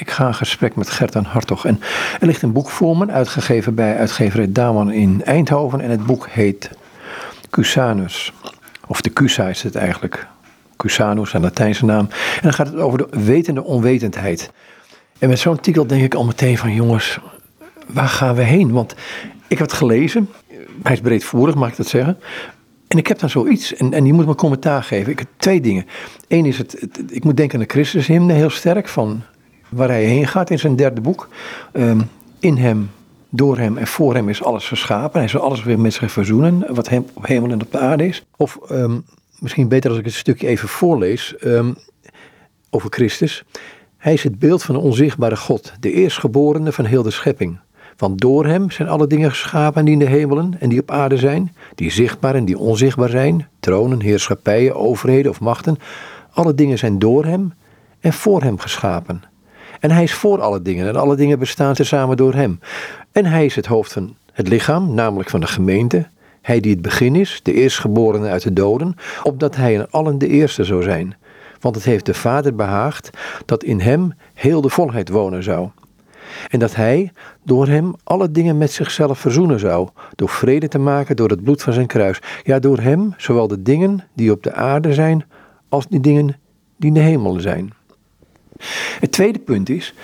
Ik ga in gesprek met Gertan Hartog. En er ligt een boek voor me, uitgegeven bij uitgeverij Daman in Eindhoven. En het boek heet Cusanus. Of de Cusa is het eigenlijk. Cusanus, een Latijnse naam. En dan gaat het over de wetende onwetendheid. En met zo'n titel denk ik al meteen van jongens, waar gaan we heen? Want ik heb het gelezen. Hij is breedvoerig, mag ik dat zeggen. En ik heb dan zoiets, en, en je moet me commentaar geven. Ik heb twee dingen. Eén is, het, ik moet denken aan de Christushymne heel sterk, van waar hij heen gaat in zijn derde boek. Ehm, in hem, door hem en voor hem is alles geschapen. Hij zal alles weer met zich verzoenen, wat hem op hemel en op de aarde is. Of ehm, misschien beter als ik het stukje even voorlees ehm, over Christus. Hij is het beeld van de onzichtbare God, de eerstgeborene van heel de schepping. Want door hem zijn alle dingen geschapen die in de hemelen en die op aarde zijn, die zichtbaar en die onzichtbaar zijn, tronen, heerschappijen, overheden of machten. Alle dingen zijn door hem en voor hem geschapen. En hij is voor alle dingen en alle dingen bestaan tezamen door hem. En hij is het hoofd van het lichaam, namelijk van de gemeente. Hij die het begin is, de eerstgeborene uit de doden, opdat hij in allen de eerste zou zijn. Want het heeft de Vader behaagd dat in hem heel de volheid wonen zou. En dat hij door hem alle dingen met zichzelf verzoenen zou, door vrede te maken door het bloed van zijn kruis. Ja, door hem zowel de dingen die op de aarde zijn, als die dingen die in de hemel zijn. Het tweede punt is,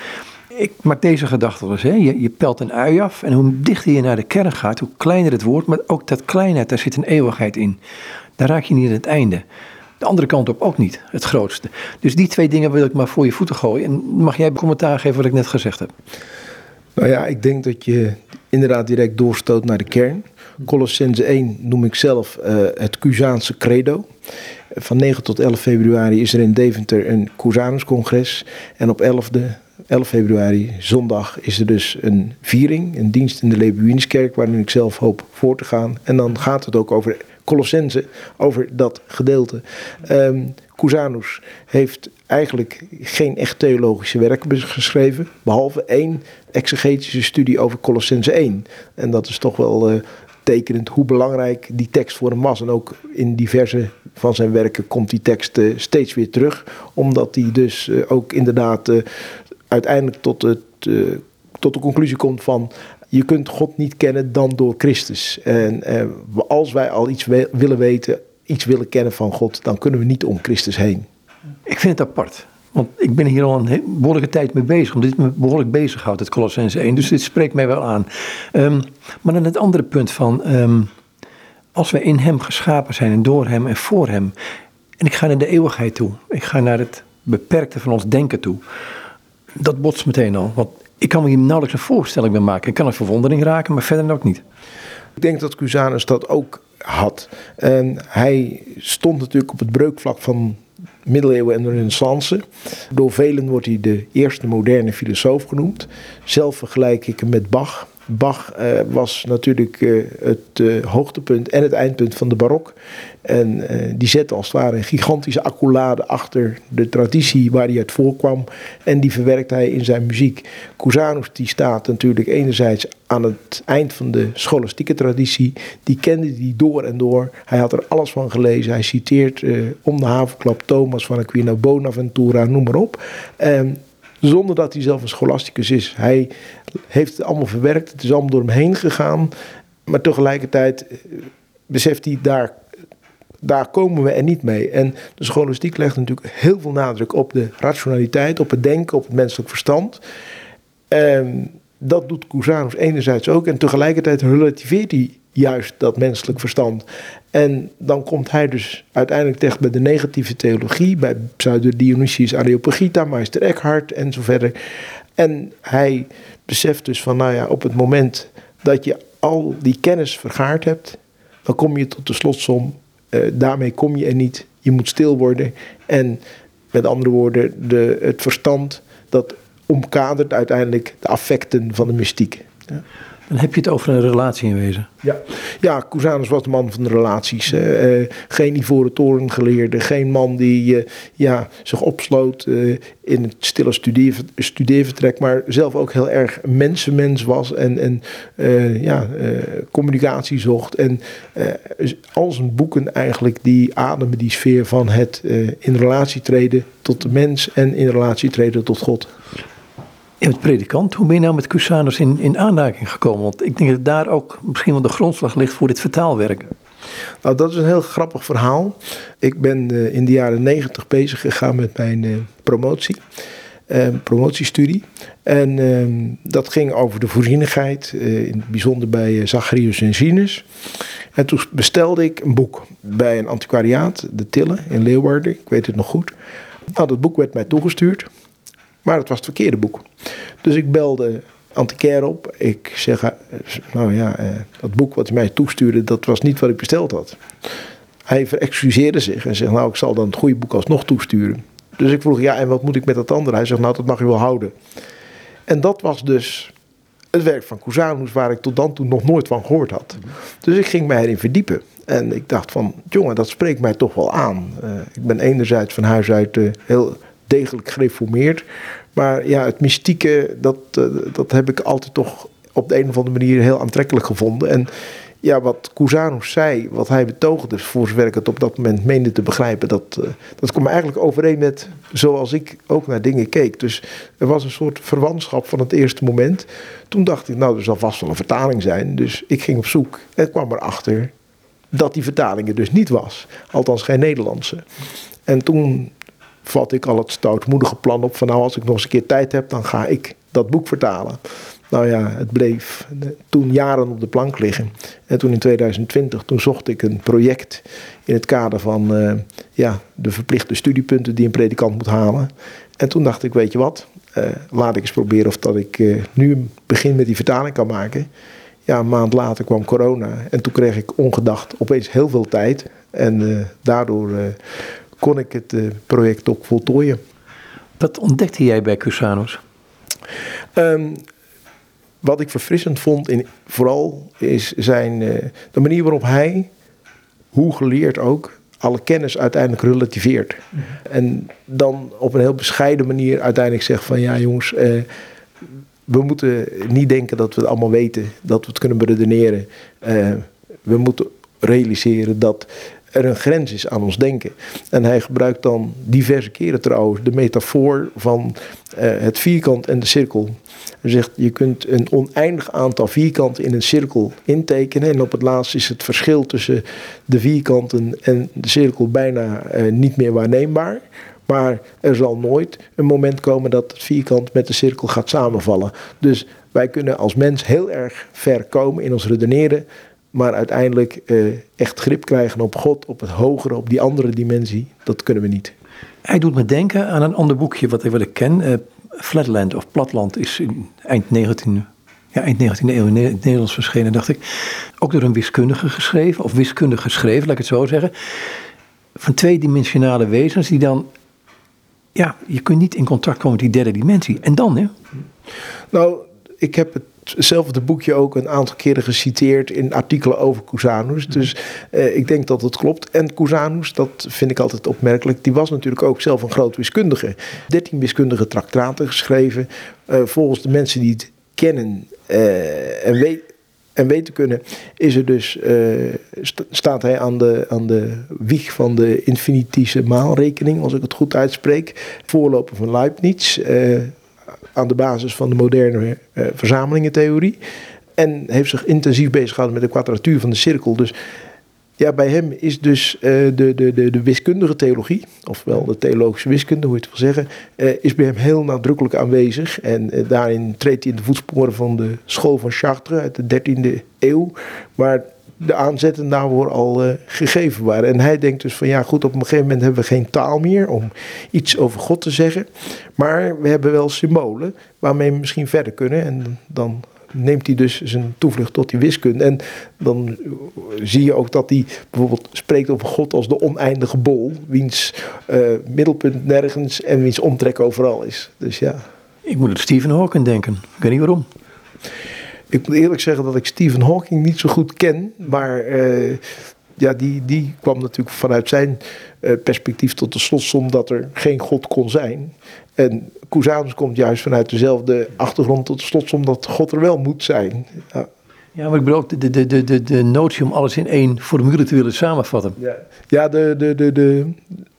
ik maak deze gedachte eens, hè? Je, pelt een ui af en hoe dichter je naar de kern gaat, hoe kleiner het wordt, maar ook dat kleinheid, daar zit een eeuwigheid in. Daar raak je niet aan het einde. De andere kant op ook niet, het grootste. Dus die twee dingen wil ik maar voor je voeten gooien. En mag jij commentaar geven wat ik net gezegd heb? Nou ja, ik denk dat je inderdaad direct doorstoot naar de kern. Colossense 1 noem ik zelf uh, het Cusaanse credo. Van 9 tot 11 februari is er in Deventer een Cusanus-congres. En op 11, 11 februari, zondag, is er dus een viering, een dienst in de Lebuinskerk, waarin ik zelf hoop voor te gaan. En dan gaat het ook over Colossense, over dat gedeelte. Um, heeft eigenlijk geen echt theologische werken geschreven, behalve één exegetische studie over Colossense 1. En dat is toch wel uh, tekenend hoe belangrijk die tekst voor hem was. En ook in diverse van zijn werken komt die tekst uh, steeds weer terug, omdat hij dus uh, ook inderdaad uiteindelijk tot, het, tot de conclusie komt van je kunt God niet kennen dan door Christus. En als wij al iets willen weten, iets willen kennen van God, dan kunnen we niet om Christus heen. Ik vind het apart. Want ik ben hier al een behoorlijke tijd mee bezig, omdat dit me behoorlijk bezighoudt, het Colossense 1. Dus dit spreekt mij wel aan. Um, maar dan het andere punt van, um, als wij in hem geschapen zijn en door hem en voor hem. En ik ga naar de eeuwigheid toe. Ik ga naar het beperkte van ons denken toe. Dat botst meteen al. Want ik kan me hier nauwelijks een voorstelling bij maken. Ik kan een verwondering raken, maar verder ook niet. Ik denk dat Cusanus dat ook had. En hij stond natuurlijk op het breukvlak van middeleeuwen en de renaissance. Door velen wordt hij de eerste moderne filosoof genoemd. Zelf vergelijk ik hem met Bach. Bach uh, was natuurlijk uh, het uh, hoogtepunt en het eindpunt van de barok. En die zette als het ware een gigantische accolade achter de traditie waar hij uit voorkwam. En die verwerkte hij in zijn muziek. Cusanus die staat natuurlijk enerzijds aan het eind van de scholastieke traditie. Die kende die door en door. Hij had er alles van gelezen. Hij citeert om de havenklap Thomas van Aquino, Bonaventura, noem maar op. Zonder dat hij zelf een scholasticus is. Hij heeft het allemaal verwerkt. Het is allemaal door hem heen gegaan. Maar tegelijkertijd eh, beseft hij, daar, daar komen we er niet mee. En de scholastiek legt natuurlijk heel veel nadruk op de rationaliteit, op het denken, op het menselijk verstand. En dat doet Cusanus enerzijds ook. En tegelijkertijd relativeert hij juist dat menselijk verstand. En dan komt hij dus uiteindelijk terecht bij de negatieve theologie, bij Pseudo Dionysius Areopagita, Meister Eckhart en zo verder. En hij beseft dus van, nou ja, op het moment dat je al die kennis vergaard hebt, dan kom je tot de slotsom, uh, daarmee kom je er niet. Je moet stil worden. En met andere woorden, de, het verstand dat omkadert uiteindelijk de affecten van de mystiek. Ja. Dan heb je het over een relatie in wezen. Ja, ja was de man van de relaties. Uh, geen ivoren toren geleerde. Geen man die uh, ja, zich opsloot in het stille studeer, studeervertrek. Maar zelf ook heel erg mensenmens was. En, en ja, communicatie zocht. En al zijn boeken eigenlijk die ademen die sfeer van het in relatie treden tot de mens. En in relatie treden tot God. Je bent predikant. Hoe ben je nou met Cusanus in, in aanraking gekomen? Want ik denk dat daar ook misschien wel de grondslag ligt voor dit vertaalwerk. Nou, dat is een heel grappig verhaal. Ik ben uh, in de jaren negentig bezig gegaan met mijn uh, promotie. Uh, promotiestudie. En ehm, dat ging over de voorzienigheid, in het bijzonder bij Zacharias en Sinus. En toen bestelde ik een boek bij een antiquariaat, de Tille in Leeuwarden. Ik weet het nog goed. Nou, dat boek werd mij toegestuurd, maar het was het verkeerde boek. Dus ik belde antiquaire op. Ik zeg, eh, nou ja, eh, dat boek wat hij mij toestuurde, dat was niet wat ik besteld had. Hij verexcuseerde zich en zegt, nou ik zal dan het goede boek alsnog toesturen. Dus ik vroeg, ja en wat moet ik met dat andere? Hij zegt, nou dat mag je wel houden. En dat was dus het werk van Cusanus waar ik tot dan toe nog nooit van gehoord had. Dus ik ging mij erin verdiepen. En ik dacht van, jongen, dat spreekt mij toch wel aan. Uh, ik ben enerzijds van huis uit heel degelijk gereformeerd. Maar ja, het mystieke, dat, uh, dat heb ik altijd toch op de een of andere manier heel aantrekkelijk gevonden. En ja, wat Cusanus zei, wat hij betoogde, voor zover het op dat moment meende te begrijpen, dat, uh, dat kwam eigenlijk overeen met zoals ik ook naar dingen keek. Dus er was een soort verwantschap van het eerste moment. Toen dacht ik, nou, er zal vast wel een vertaling zijn. Dus ik ging op zoek en kwam erachter dat die vertaling er dus niet was. Althans geen Nederlandse. En toen vat ik al het stoutmoedige plan op van nou als ik nog eens een keer tijd heb, dan ga ik dat boek vertalen. Nou ja, het bleef toen jaren op de plank liggen. En toen in 2020, toen zocht ik een project in het kader van uh, ja, de verplichte studiepunten die een predikant moet halen. En toen dacht ik, weet je wat, uh, laat ik eens proberen of dat ik nu een begin met die vertaling kan maken. Ja, een maand later kwam corona en toen kreeg ik ongedacht opeens heel veel tijd. En daardoor kon ik het project ook voltooien. Wat ontdekte jij bij Cusanus? Um, wat ik verfrissend vond, in, vooral, is zijn, uh, de manier waarop hij, hoe geleerd ook, alle kennis uiteindelijk relativeert. Mm -hmm. En dan op een heel bescheiden manier uiteindelijk zegt van ja jongens, uh, we moeten niet denken dat we het allemaal weten, dat we het kunnen beredeneren. Uh, we moeten realiseren dat er een grens is aan ons denken. En hij gebruikt dan diverse keren trouwens de metafoor van uh, het vierkant en de cirkel. Hij zegt, je kunt een oneindig aantal vierkanten in een cirkel intekenen. En op het laatst is het verschil tussen de vierkanten en de cirkel bijna uh, niet meer waarneembaar. Maar er zal nooit een moment komen dat het vierkant met de cirkel gaat samenvallen. Dus wij kunnen als mens heel erg ver komen in ons redeneren. Maar uiteindelijk uh, echt grip krijgen op God, op het hogere, op die andere dimensie, dat kunnen we niet. Hij doet me denken aan een ander boekje wat, wat ik ken. Uh, Flatland of Platland is in eind 19e, ja, eind 19e eeuw in het Nederlands verschenen, dacht ik. Ook door een wiskundige geschreven, of wiskundig geschreven, laat ik het zo zeggen. Van tweedimensionale wezens die dan, ja, je kunt niet in contact komen met die derde dimensie. En dan, hè? Nou, ik heb het hetzelfde boekje ook een aantal keren geciteerd in artikelen over Cusanus. Dus eh, ik denk dat het klopt. En Cusanus, dat vind ik altijd opmerkelijk, die was natuurlijk ook zelf een groot wiskundige. 13 wiskundige traktaten geschreven. Uh, volgens de mensen die het kennen uh, en weten en weten kunnen, is er dus, st staat hij aan de, aan de wieg van de infinitische maalrekening, als ik het goed uitspreek. Voorloper van Leibniz. Aan de basis van de moderne uh, verzamelingentheorie. En heeft zich intensief bezig gehouden met de kwadratuur van de cirkel. Dus ja, bij hem is dus uh, de, de, de, de wiskundige theologie, ofwel de theologische wiskunde, hoe je het wil zeggen, uh, is bij hem heel nadrukkelijk aanwezig. En daarin treedt hij in de voetsporen van de school van Chartres uit de 13e eeuw, waar de aanzetten daarvoor al uh, gegeven waren. En hij denkt dus van ja goed, op een gegeven moment hebben we geen taal meer om iets over God te zeggen. Maar we hebben wel symbolen waarmee we misschien verder kunnen. En dan neemt hij dus zijn toevlucht tot die wiskunde. En dan zie je ook dat hij bijvoorbeeld spreekt over God als de oneindige bol. Wiens uh, middelpunt nergens en wiens omtrek overal is. Dus ja. Ik moet aan Stephen Hawking denken. Ik weet niet waarom. Ik moet eerlijk zeggen dat ik Stephen Hawking niet zo goed ken. Maar uh, ja, die, die kwam natuurlijk vanuit zijn uh, perspectief tot de slotsom dat er geen God kon zijn. En Cusanus komt juist vanuit dezelfde achtergrond tot de slotsom dat God er wel moet zijn. Ja. Ja, maar ik bedoel ook de, de, de, de, de notie om alles in één formule te willen samenvatten. Ja, ja de, de, de, de,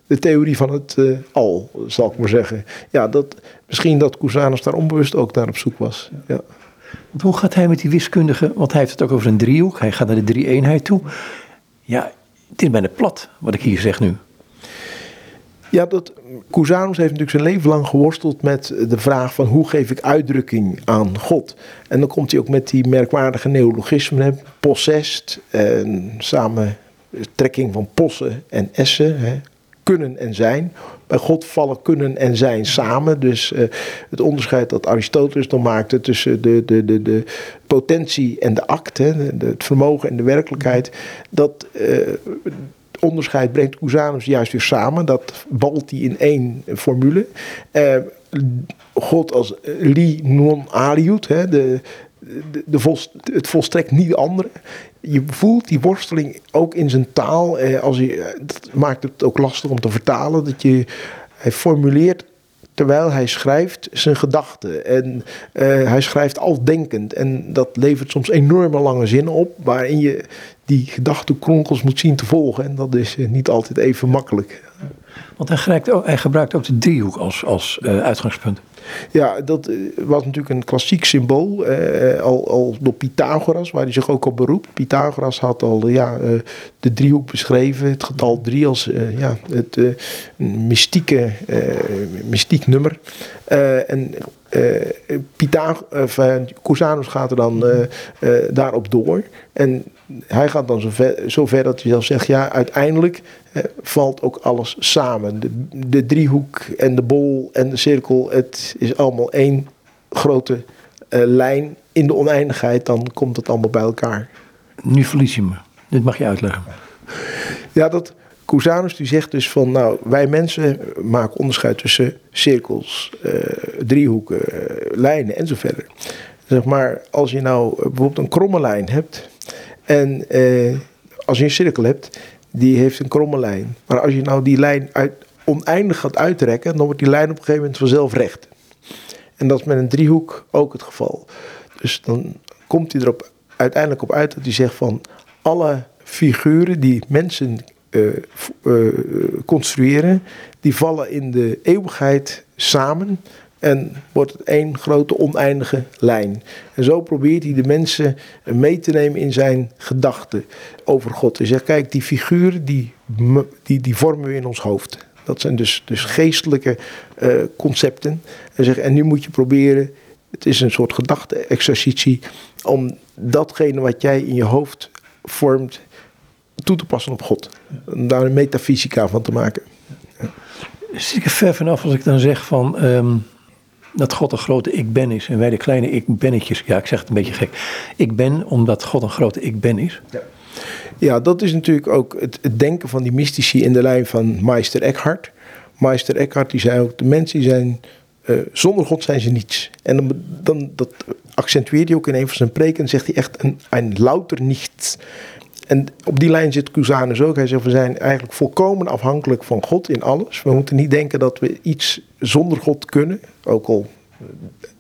de theorie van het uh, al, zal ik maar zeggen. Ja, dat, misschien dat Cusanus daar onbewust ook naar op zoek was. Ja. Hoe gaat hij met die wiskundige, want hij heeft het ook over een driehoek, hij gaat naar de drie-eenheid toe. Ja, het is bijna plat wat ik hier zeg nu. Ja, dat, heeft natuurlijk zijn leven lang geworsteld met de vraag van hoe geef ik uitdrukking aan God. En dan komt hij ook met die merkwaardige neologismen, possessed, en samen trekking van possen en essen, hè, kunnen en zijn. Bij God vallen kunnen en zijn samen. Dus uh, het onderscheid dat Aristoteles dan maakte tussen de, de, de, de potentie en de act, hè, het vermogen en de werkelijkheid, dat uh, onderscheid brengt Cusanus juist weer samen. Dat balt hij in één formule. Uh, God als li non aliut, hè, de, de, het volstrekt niet de andere. Je voelt die worsteling ook in zijn taal. Eh, als je, dat maakt het ook lastig om te vertalen. Dat je, hij formuleert terwijl hij schrijft zijn gedachten. En uh, hij schrijft al denkend. En dat levert soms enorme lange zinnen op. Waarin je die gedachtenkronkels moet zien te volgen. En dat is uh, niet altijd even makkelijk. Want hij gebruikt ook, hij gebruikt ook de driehoek als, als uh, uitgangspunt. Ja, dat was natuurlijk een klassiek symbool. Eh, al, al door Pythagoras, waar hij zich ook op beroept. Pythagoras had al ja, uh, de driehoek beschreven. Het getal drie als ja, het mystieke, mystiek nummer. en Pythagoras, Cusanus gaat er dan daarop door. En hij gaat dan zover, zover dat hij zelf zegt, ja, uiteindelijk eh, valt ook alles samen. De, de, driehoek en de bol en de cirkel, het is allemaal één grote uh, lijn in de oneindigheid. Dan komt het allemaal bij elkaar. Nu verlies je me. Dit mag je uitleggen. Ja, dat Cusanus die zegt dus van, nou, wij mensen maken onderscheid tussen cirkels, uh, driehoeken, lijnen en zo verder. Zeg maar, als je nou bijvoorbeeld een kromme lijn hebt en als je een cirkel hebt, die heeft een kromme lijn. Maar als je nou die lijn oneindig gaat uittrekken, dan wordt die lijn op een gegeven moment vanzelf recht. En dat is met een driehoek ook het geval. Dus dan komt hij erop uiteindelijk op uit dat hij zegt van alle figuren die mensen uh, uh, construeren, die vallen in de eeuwigheid samen en wordt het één grote oneindige lijn. En zo probeert hij de mensen mee te nemen in zijn gedachten over God. Hij zegt, kijk, die figuren die, die, die vormen we in ons hoofd. Dat zijn dus, dus geestelijke uh, concepten. En, zeg, en nu moet je proberen, het is een soort gedachte-exercitie, om datgene wat jij in je hoofd vormt toe te passen op God. Om daar een metafysica van te maken. Zit ik er ver vanaf als ik dan zeg van... Um dat God een grote ik ben is en wij de kleine ik bennetjes. Ja, ik zeg het een beetje gek. Ik ben omdat God een grote ik ben is. Ja, ja dat is natuurlijk ook het, denken van die mystici in de lijn van Meister Eckhart. Meister Eckhart die zei ook, de mensen zijn, uh, zonder God zijn ze niets. En dan, dan dat accentueert hij ook in een van zijn preken en zegt hij echt een, een louter niets. En op die lijn zit Cusanus ook. Hij zegt, we zijn eigenlijk volkomen afhankelijk van God in alles. We moeten niet denken dat we iets zonder God kunnen. Ook al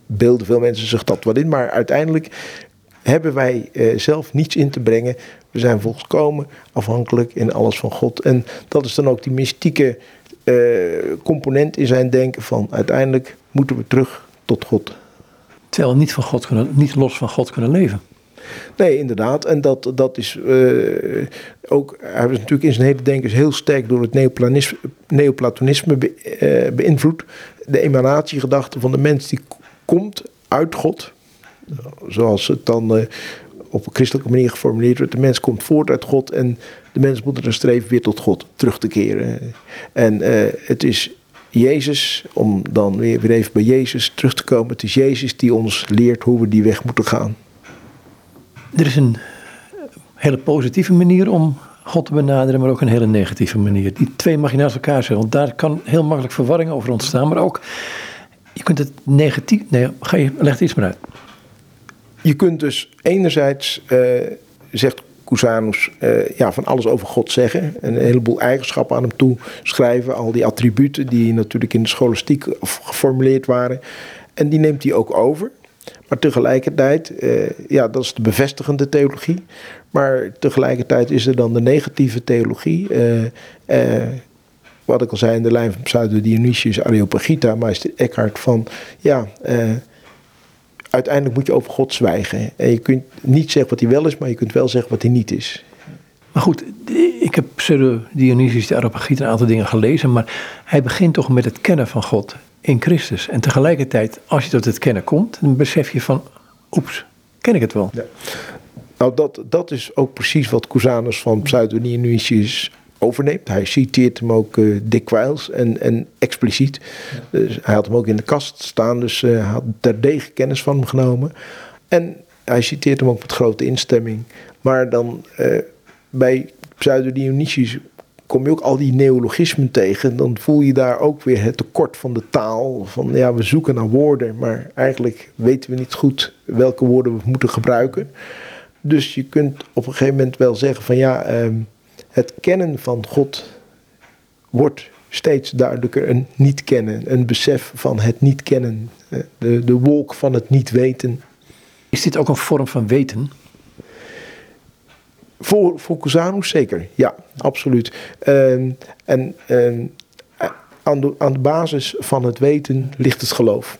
beelden veel mensen zich dat wat in. Maar uiteindelijk hebben wij eh, zelf niets in te brengen. We zijn volkomen afhankelijk in alles van God. En dat is dan ook die mystieke eh, component in zijn denken van uiteindelijk moeten we terug tot God. Terwijl we niet, van God kunnen, niet los van God kunnen leven. Nee, inderdaad. En dat, dat is uh, ook. Hij was natuurlijk in zijn hele denken heel sterk door het neoplatonisme, neoplatonisme be, uh, beïnvloed. De emanatiegedachte van de mens die komt uit God. Zoals het dan uh, op een christelijke manier geformuleerd wordt. De mens komt voort uit God en de mens moet er streven weer tot God terug te keren. En het is Jezus, om dan weer, weer even bij Jezus terug te komen. Het is Jezus die ons leert hoe we die weg moeten gaan. Er is een hele positieve manier om God te benaderen, maar ook een hele negatieve manier. Die twee mag je naast elkaar zetten, want daar kan heel makkelijk verwarring over ontstaan. Maar ook, je kunt het negatief. Nee, ga je, leg iets maar uit. Je kunt dus enerzijds, uh, zegt Cusanus, uh, ja, van alles over God zeggen. En een heleboel eigenschappen aan hem toe schrijven. Al die attributen die natuurlijk in de scholastiek geformuleerd waren. En die neemt hij ook over. Maar tegelijkertijd, uh, ja, dat is de bevestigende theologie. Maar tegelijkertijd is er dan de negatieve theologie. Uh, uh, wat ik al zei in de lijn van Pseudo Dionysius Areopagita, meester Eckhart, van ja, eh, uiteindelijk moet je over God zwijgen. En je kunt niet zeggen wat hij wel is, maar je kunt wel zeggen wat hij niet is. Maar goed, ik heb Pseudo Dionysius de Areopagita een aantal dingen gelezen, maar hij begint toch met het kennen van God in Christus. En tegelijkertijd, als je tot het kennen komt, dan besef je van, oeps, ken ik het wel. Ja. Nou, dat, dat is ook precies wat Cusanus van Pseudo-Dionysius overneemt. Hij citeert hem ook uh, dikwijls en, en expliciet. Dus hij had hem ook in de kast staan, dus uh, hij had terdege kennis van hem genomen. En hij citeert hem ook met grote instemming. Maar dan uh, bij Pseudo-Dionysius kom je ook al die neologismen tegen. Dan voel je daar ook weer het tekort van de taal. Van ja, we zoeken naar woorden, maar eigenlijk weten we niet goed welke woorden we moeten gebruiken. Dus je kunt op een gegeven moment wel zeggen van ja, ehm, het kennen van God wordt steeds duidelijker. Een niet kennen, een besef van het niet kennen, eh, de, de wolk van het niet weten. Is dit ook een vorm van weten? Voor, voor Cusanus zeker, ja, absoluut. Ehm, en ehm, aan, de, aan de basis van het weten ligt het geloof.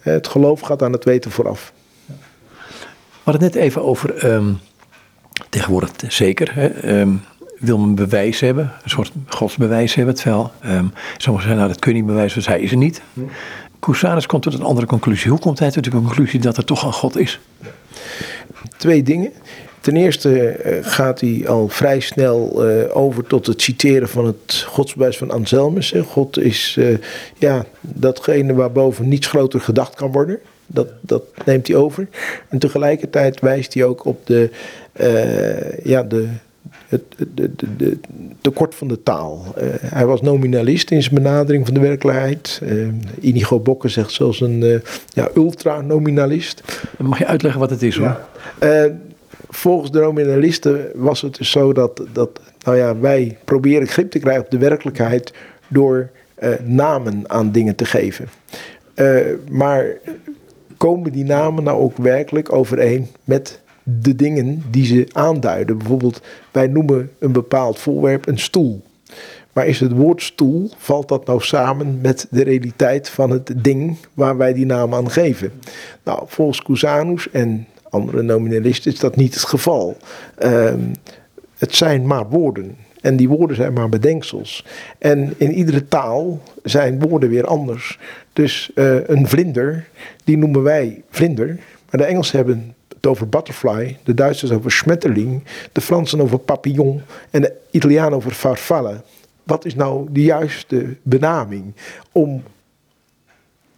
Het geloof gaat aan het weten vooraf. We hadden het net even over, um, tegenwoordig zeker, hè, um, wil men bewijs hebben, een soort godsbewijs hebben, terwijl um, sommigen zeggen, nou dat kun je niet bewijzen, dus hij is er niet. Cusanus komt tot een andere conclusie. Hoe komt hij tot de conclusie dat er toch een God is? Twee dingen. Ten eerste eh, gaat hij al vrij snel uh, over tot het citeren van het godsbewijs van Anselmus. God is uh, ja, datgene waarboven niets groter gedacht kan worden. Dat, dat neemt hij over. En tegelijkertijd wijst hij ook op de, uh, ja, de, het de, de, de, tekort van de taal. Uh, hij was nominalist in zijn benadering van de werkelijkheid. Uh, Inigo Bokke zegt zelfs een ja, ultra-nominalist. Mag je uitleggen wat het is hoor? Ja. Volgens de nominalisten was het dus zo dat, dat nou ja, wij proberen grip te krijgen op de werkelijkheid door namen aan dingen te geven. maar komen die namen nou ook werkelijk overeen met de dingen die ze aanduiden? Bijvoorbeeld, wij noemen een bepaald voorwerp een stoel. Maar is het woord stoel, valt dat nou samen met de realiteit van het ding waar wij die naam aan geven? Nou, volgens Cusanus en andere nominalisten is dat niet het geval. Uh, het zijn maar woorden. En die woorden zijn maar bedenksels. En in iedere taal zijn woorden weer anders. Dus uh, een vlinder, die noemen wij vlinder. Maar de Engelsen hebben het over butterfly, de Duitsers over schmetterling, de Fransen over papillon en de Italianen over farfalle. Wat is nou de juiste benaming om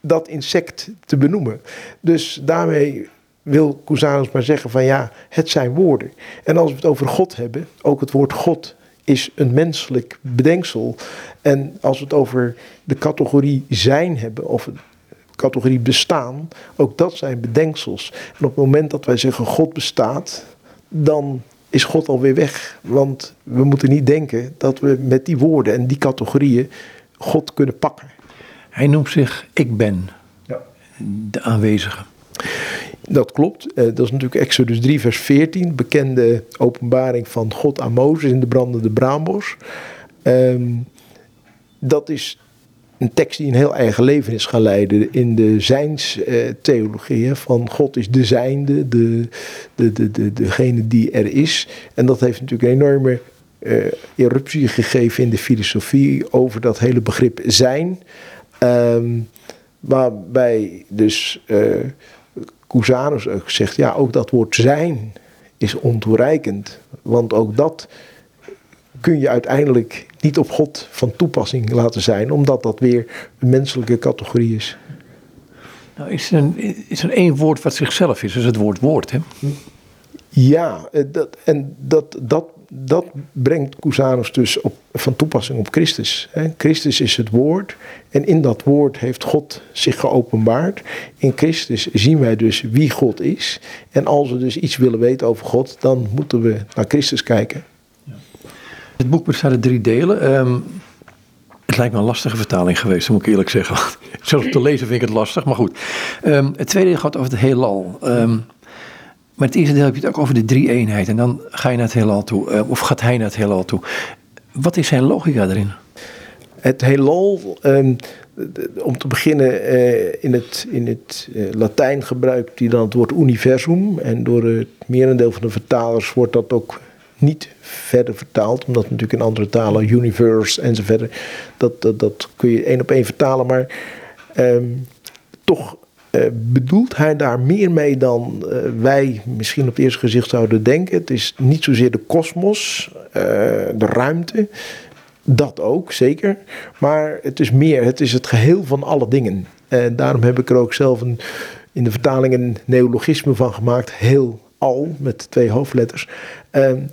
dat insect te benoemen? Dus daarmee wil Cusanus maar zeggen van ja, het zijn woorden. En als we het over God hebben, ook het woord God is een menselijk bedenksel. En als we het over de categorie zijn hebben, of de categorie bestaan, ook dat zijn bedenksels. En op het moment dat wij zeggen God bestaat, dan is God alweer weg. Want we moeten niet denken dat we met die woorden en die categorieën God kunnen pakken. Hij noemt zich ik ben, ja. de aanwezige. Dat klopt. Eh, dat is natuurlijk Exodus 3, vers 14. Bekende openbaring van God aan Mozes in de brandende braambos. Um, dat is een tekst die een heel eigen leven is gaan leiden in de zijnstheologie. Uh, van God is de zijnde, de, de, de, de, degene die er is. En dat heeft natuurlijk een enorme uh, eruptie gegeven in de filosofie over dat hele begrip zijn. Um, waarbij dus... Cusanus ook zegt, ja, ook dat woord zijn is ontoereikend. Want ook dat kun je uiteindelijk niet op God van toepassing laten zijn, omdat dat weer een menselijke categorie is. Nou, is er, een, is er één woord wat zichzelf is, is het woord woord, hè? Ja, eh, dat, en dat, dat dat brengt Cusanus dus op, van toepassing op Christus. Christus is het woord en in dat woord heeft God zich geopenbaard. In Christus zien wij dus wie God is. En als we dus iets willen weten over God, dan moeten we naar Christus kijken. Het boek bestaat uit drie delen. Um, het lijkt me een lastige vertaling geweest, moet ik eerlijk zeggen. Zelfs te lezen vind ik het lastig, maar goed. Um, het tweede gaat over het heelal. Um, maar het eerste deel heb je het ook over de drie eenheid. En dan ga je naar het heelal toe. Uh, of gaat hij naar het heelal toe. Wat is zijn logica erin? het heelal, um, om te beginnen uh, in het, in het uh, Latijn gebruikt hij dan het woord universum. En door het merendeel van de vertalers wordt dat ook niet verder vertaald. Omdat natuurlijk in andere talen, universe enzovoort, dat, dat, dat kun je één op één vertalen. Maar um, toch uh, bedoelt hij daar meer mee dan uh, wij misschien op het eerste gezicht zouden denken. Het is niet zozeer de kosmos, uh, de ruimte. Dat ook, zeker. Maar het is meer, het is het geheel van alle dingen. En daarom heb ik er ook zelf een, in de vertaling een neologisme van gemaakt. Heel al, met twee hoofdletters.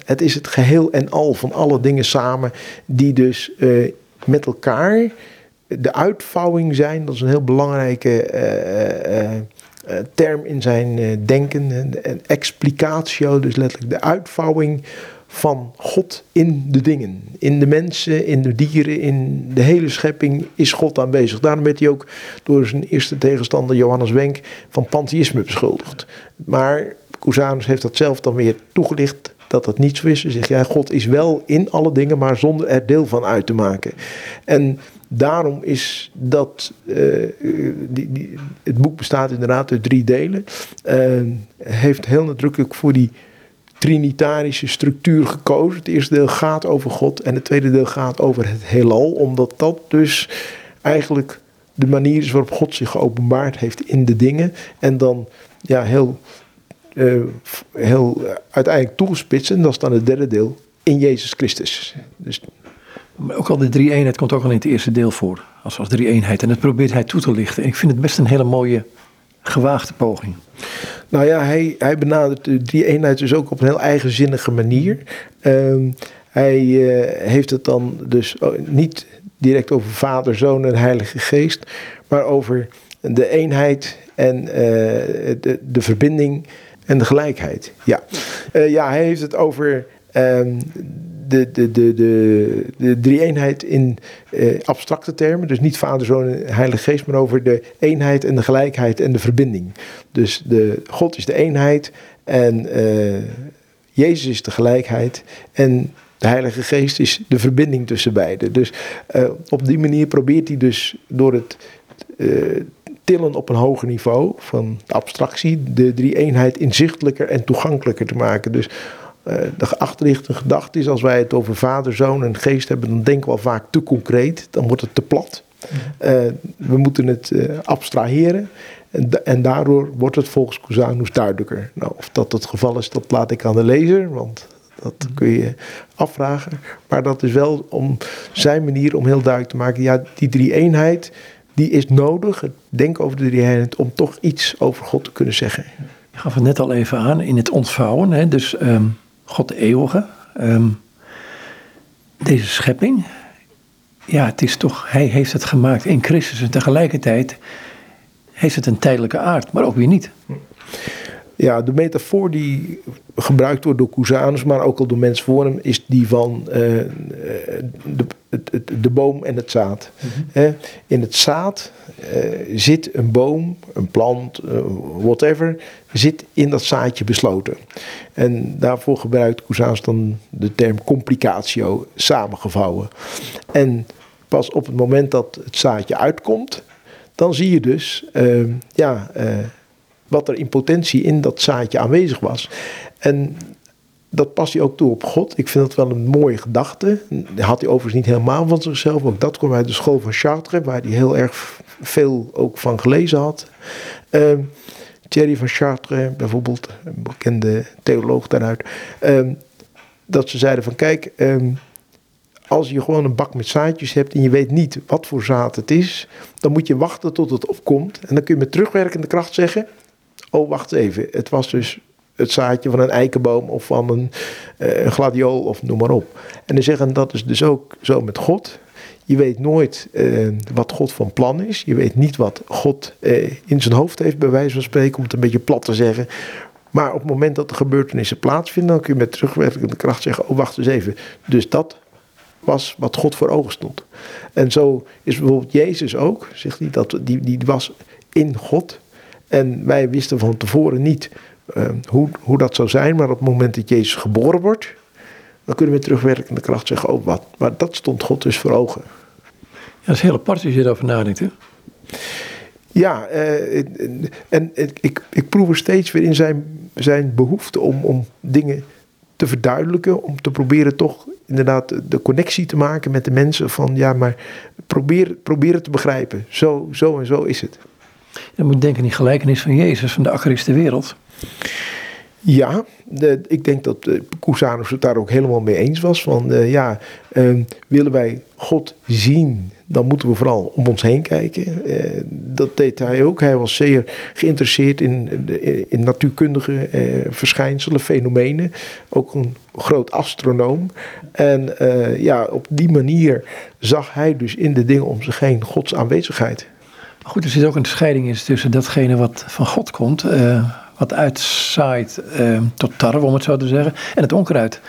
het is het geheel en al van alle dingen samen, die dus met elkaar de uitvouwing zijn. Dat is een heel belangrijke uh, uh, term in zijn denken. Een explicatio, dus letterlijk de uitvouwing van God in de dingen. In de mensen, in de dieren, in de hele schepping is God aanwezig. Daarom werd hij ook door zijn eerste tegenstander Johannes Wenk van pantheïsme beschuldigd. Maar Cusanus heeft dat zelf dan weer toegelicht dat dat niet zo is. Hij zegt, ja, God is wel in alle dingen, maar zonder er deel van uit te maken. En daarom is dat, uh, die, die, het boek bestaat inderdaad uit drie delen. Uh, heeft heel nadrukkelijk voor die trinitarische structuur gekozen. Het eerste deel gaat over God en het tweede deel gaat over het heelal. Omdat dat dus eigenlijk de manier is waarop God zich geopenbaard heeft in de dingen. En dan ja, heel, uh, heel uiteindelijk toegespitst. En dat is dan het derde deel in Jezus Christus. Dus ook al de drie eenheid komt ook al in het eerste deel voor. Als, als drie eenheid. En dat probeert hij toe te lichten. En ik vind het best een hele mooie, gewaagde poging. Nou ja, hij, hij benadert de drie eenheid dus ook op een heel eigenzinnige manier. Uh, hij uh, heeft het dan dus niet direct over Vader, Zoon en Heilige Geest. Maar over de eenheid en uh, de, de verbinding en de gelijkheid. Ja, ja hij heeft het over um, de, de, de, de, de drie-eenheid in eh, abstracte termen. Dus niet Vader, Zoon en Heilige Geest, maar over de eenheid en de gelijkheid en de verbinding. Dus de, God is de eenheid en uh, Jezus is de gelijkheid en de Heilige Geest is de verbinding tussen beiden. Dus uh, op die manier probeert hij dus door het tillen op een hoger niveau van abstractie de drie-eenheid inzichtelijker en toegankelijker te maken. Dus de achterliggende gedachte is, als wij het over vader, zoon en geest hebben, dan denken we al vaak te concreet. Dan wordt het te plat. Uh, we moeten het uh, abstraheren. En, en, daardoor wordt het volgens Cusanus duidelijker. Nou, of dat het geval is, dat laat ik aan de lezer, want dat kun je afvragen. Maar dat is wel om zijn manier om heel duidelijk te maken, ja, die drie eenheid, die is nodig, het denken over de drie eenheid, om toch iets over God te kunnen zeggen. Je gaf het net al even aan in het ontvouwen, hè, dus... Um God de eeuwige. Um, deze schepping, ja, het is toch, hij heeft het gemaakt in Christus en tegelijkertijd heeft het een tijdelijke aard, maar ook weer niet. Ja, de metafoor die gebruikt wordt door Cusanus, maar ook al door mensen voor hem, is die van uh, de, de, de, boom en het zaad. Mm In het zaad uh, zit een boom, een plant, whatever, zit in dat zaadje besloten. En daarvoor gebruikt Cusanus dan de term complicatio, samengevouwen. En pas op het moment dat het zaadje uitkomt, dan zie je dus, ja wat er in potentie in dat zaadje aanwezig was. En dat past hij ook toe op God. Ik vind dat wel een mooie gedachte. Dat had hij overigens niet helemaal van zichzelf. Ook dat kwam uit de school van Chartres, waar hij heel erg veel ook van gelezen had. Uh, Thierry van Chartres, bijvoorbeeld, een bekende theoloog daaruit. Uh, dat ze zeiden van kijk, uh, als je gewoon een bak met zaadjes hebt en je weet niet wat voor zaad het is, dan moet je wachten tot het opkomt. En dan kun je met terugwerkende kracht zeggen, oh wacht even, het was dus het zaadje van een eikenboom of van een, uh, een gladiool of noem maar op. En dan zeggen dat is dus ook zo met God. Je weet nooit uh, wat God van plan is. Je weet niet wat God uh, in zijn hoofd heeft, bij wijze van spreken, om het een beetje plat te zeggen. Maar op het moment dat de gebeurtenissen plaatsvinden, dan kun je met terugwerkende kracht zeggen: Oh, wacht eens even. Dus dat was wat God voor ogen stond. En zo is bijvoorbeeld Jezus ook, zegt hij, dat, die, die was in God. En wij wisten van tevoren niet uh, hoe, hoe dat zou zijn, maar op het moment dat Jezus geboren wordt, dan kunnen we terugwerkende kracht zeggen, oh wat. Maar dat stond God dus voor ogen. dat is heel apart als je erover nadenkt. Hè? Ja, uh, en, en ik, ik proef er steeds weer in zijn, zijn behoefte om, om dingen te verduidelijken. Om te proberen toch inderdaad de connectie te maken met de mensen. Van ja, maar probeer, probeer het te begrijpen. Zo, zo en zo is het. Je moet denken aan die gelijkenis van Jezus, van de akker wereld. Ja, ik denk dat uh, het daar ook helemaal mee eens was. Van uh, ja, uh, willen wij God zien, dan moeten we vooral om ons heen kijken. Uh, dat deed hij ook. Hij was zeer geïnteresseerd in, in natuurkundige verschijnselen, fenomenen. Ook een groot astronoom. En ja, op die manier zag hij dus in de dingen om zich heen Gods aanwezigheid. Maar goed, er zit ook een scheiding in tussen datgene wat van God komt wat uitzaait uh, tot tarwe, om het zo te zeggen, en het onkruid.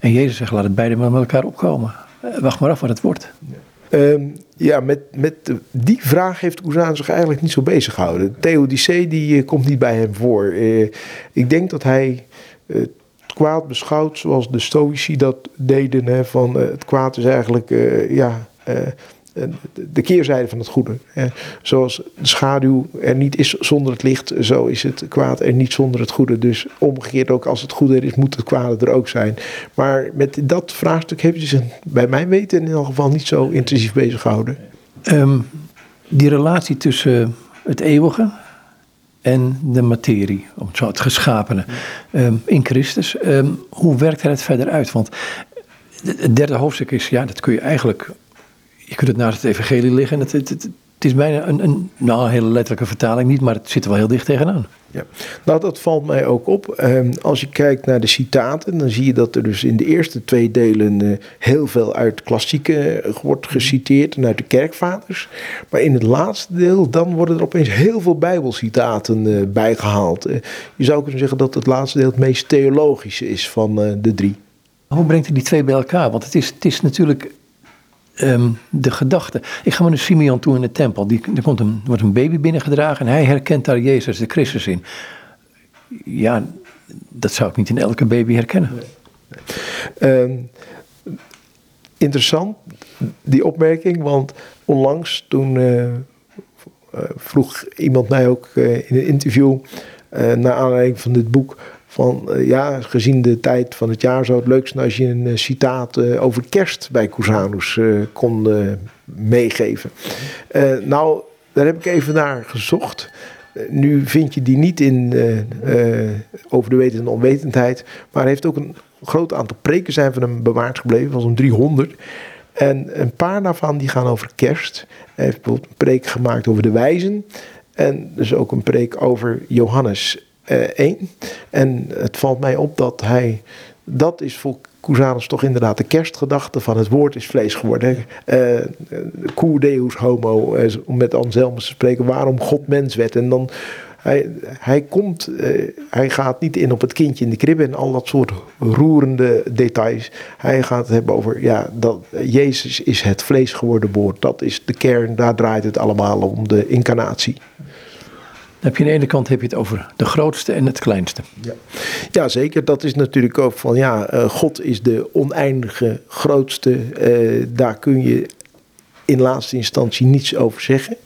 En Jezus zegt, laat het beide met elkaar opkomen. Uh, wacht maar af wat het wordt. Ja, met, met die vraag heeft Oezaan zich eigenlijk niet zo bezig gehouden. Theodicee die komt niet bij hem voor. Ik denk dat hij het kwaad beschouwt zoals de Stoïci dat deden. Hè, van het kwaad is eigenlijk ja, de keerzijde van het goede. Zoals de schaduw er niet is zonder het licht, zo is het kwaad er niet zonder het goede. Dus omgekeerd ook als het goede er is, moet het kwade er ook zijn. Maar met dat vraagstuk heeft hij zich bij mijn weten in elk geval niet zo intensief bezig gehouden. Ehm, die relatie tussen het eeuwige en de materie, om het zo het geschapene, um, in Christus. Ehm, hoe werkt hij het verder uit? Want het derde hoofdstuk is, ja, dat kun je eigenlijk je kunt het naast het evangelie liggen. Het, het, het, het is bijna een, een, nou, een hele letterlijke vertaling niet, maar het zit er wel heel dicht tegenaan. Ja, nou dat valt mij ook op. Ehm, als je kijkt naar de citaten, dan zie je dat er dus in de eerste twee delen uh, heel veel uit klassieke wordt geciteerd en uit de kerkvaders. Maar in het laatste deel, dan worden er opeens heel veel bijbelcitaten uh, bijgehaald. Je zou kunnen zeggen dat het laatste deel het meest theologische is van de drie. Hoe brengt hij die twee bij elkaar? Want het is, het is natuurlijk Ehm, de gedachte. Ik ga maar naar Simeon toe in de tempel. Die, er komt een, wordt een baby binnengedragen en hij herkent daar Jezus, de Christus in. Ja, dat zou ik niet in elke baby herkennen. Ehm, interessant, die opmerking, want onlangs toen uh, vroeg iemand mij ook uh, in een interview, naar aanleiding van dit boek, van uh, ja, gezien de tijd van het jaar zou het leuk zijn als je een uh, citaat uh, over kerst bij Cusanus kon meegeven. nou, daar heb ik even naar gezocht. nu vind je die niet in over de wetende onwetendheid, maar hij heeft ook een groot aantal preken zijn van hem bewaard gebleven, van zo'n 300. En een paar daarvan die gaan over kerst. Hij heeft bijvoorbeeld een preek gemaakt over de wijzen. En dus ook een preek over Johannes één. En het valt mij op dat hij, dat is voor Cusanus toch inderdaad de kerstgedachte van het woord is vlees geworden. Uh, deus homo, uh, om met Anselmus te spreken, waarom God mens werd. En dan, hij, hij komt, uh, hij gaat niet in op het kindje in de kribbe en al dat soort roerende details. Hij gaat het hebben over, ja, dat Jezus is het vlees geworden woord. Dat is de kern, daar draait het allemaal om, de incarnatie heb je aan de ene kant heb je het over de grootste en het kleinste. Ja, ja zeker. Dat is natuurlijk ook van ja, uh, God is de oneindige grootste. Uh, daar kun je in laatste instantie niets over zeggen.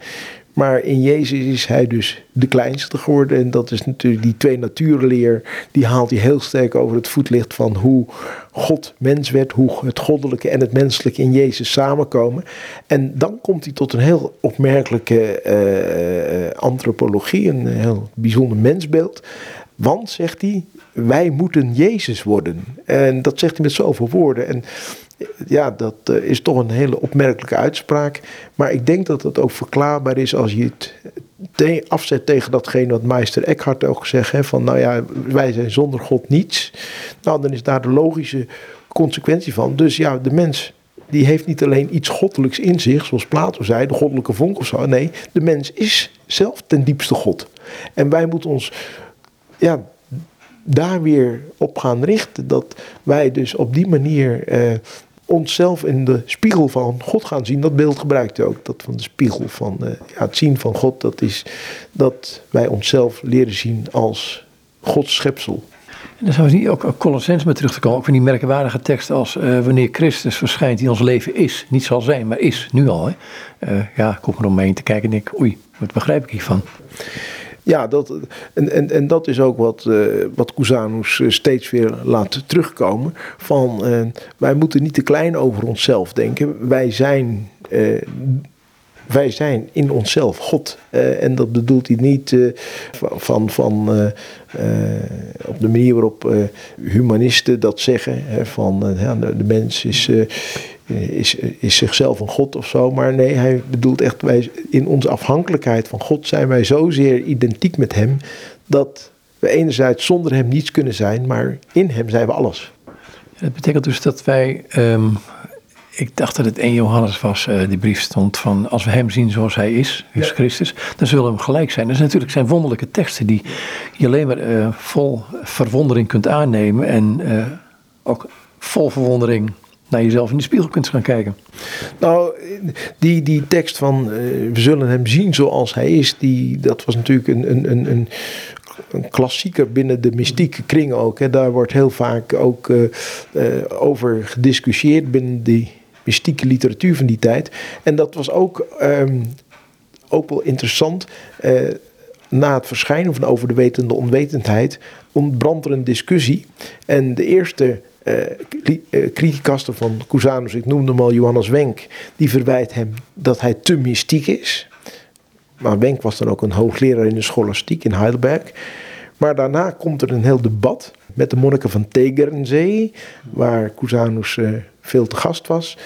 Maar in Jezus is hij dus de kleinste geworden. En dat is natuurlijk die twee natuurleer. Die haalt hij heel sterk over het voetlicht van hoe God mens werd. Hoe het goddelijke en het menselijke in Jezus samenkomen. En dan komt hij tot een heel opmerkelijke uh, antropologie. Een heel bijzonder mensbeeld. Want, zegt hij, wij moeten Jezus worden. En dat zegt hij met zoveel woorden. En ja, dat eh, is toch een hele opmerkelijke uitspraak. Maar ik denk dat het ook verklaarbaar is als je het afzet tegen datgene wat meester Eckhart ook zegt. Hè, van nou ja, wij zijn zonder God niets. Nou, dan is daar de logische consequentie van. Dus ja, de mens die heeft niet alleen iets goddelijks in zich, zoals Plato zei, de goddelijke vonk of zo. Nee, de mens is zelf ten diepste God. En wij moeten ons ja, daar weer op gaan richten. Dat wij dus op die manier eh, onszelf in de spiegel van God gaan zien. Dat beeld gebruikt u ook. Dat van de spiegel van uh, ja, het zien van God. Dat is dat wij onszelf leren zien als Gods schepsel. En dan zou niet ook een Colossens met terug te komen. Ook van die merkwaardige tekst als eh, wanneer Christus verschijnt die ons leven is. Niet zal zijn, maar is, nu al. Hè? Uh, ja, kom er om me heen te kijken en denk oei, wat begrijp ik hiervan? Ja, dat, en, en, en dat is ook wat, uh, wat Cusanus steeds weer laat terugkomen. Van wij moeten niet te klein over onszelf denken. Wij zijn wij zijn in onszelf God. En dat bedoelt hij niet van, van op de manier waarop humanisten dat zeggen. Hè, van de, mens is, is, is zichzelf een God of zo. Maar nee, hij bedoelt echt, wij, in onze afhankelijkheid van God zijn wij zozeer identiek met hem. Dat we enerzijds zonder hem niets kunnen zijn, maar in hem zijn we alles. Dat betekent dus dat wij um, ik dacht dat het 1 Johannes was, uh, die brief stond van als we hem zien zoals hij is, Jezus Christus, dan zullen we hem gelijk zijn. Dat is natuurlijk zijn wonderlijke teksten die je alleen maar uh, vol verwondering kunt aannemen en uh, ook vol verwondering naar jezelf in de spiegel kunt gaan kijken. Nou, die, die tekst van we zullen hem zien zoals hij is, die, dat was natuurlijk een, een, een, een een klassieker binnen de mystieke kring ook. Hè. Daar wordt heel vaak ook uh, uh, over gediscussieerd binnen die mystieke literatuur van die tijd. En dat was ook, um, ook wel interessant. Na het verschijnen van Over de Wetende Onwetendheid ontbrandt er een discussie. En de eerste uh, van Cusanus, ik noemde hem al Johannes Wenk, die verwijt hem dat hij te mystiek is. Maar Wenk was dan ook een hoogleraar in de scholastiek in Heidelberg. Maar daarna komt er een heel debat met de monniken van Tegernsee, waar Cusanus uh, veel te gast was.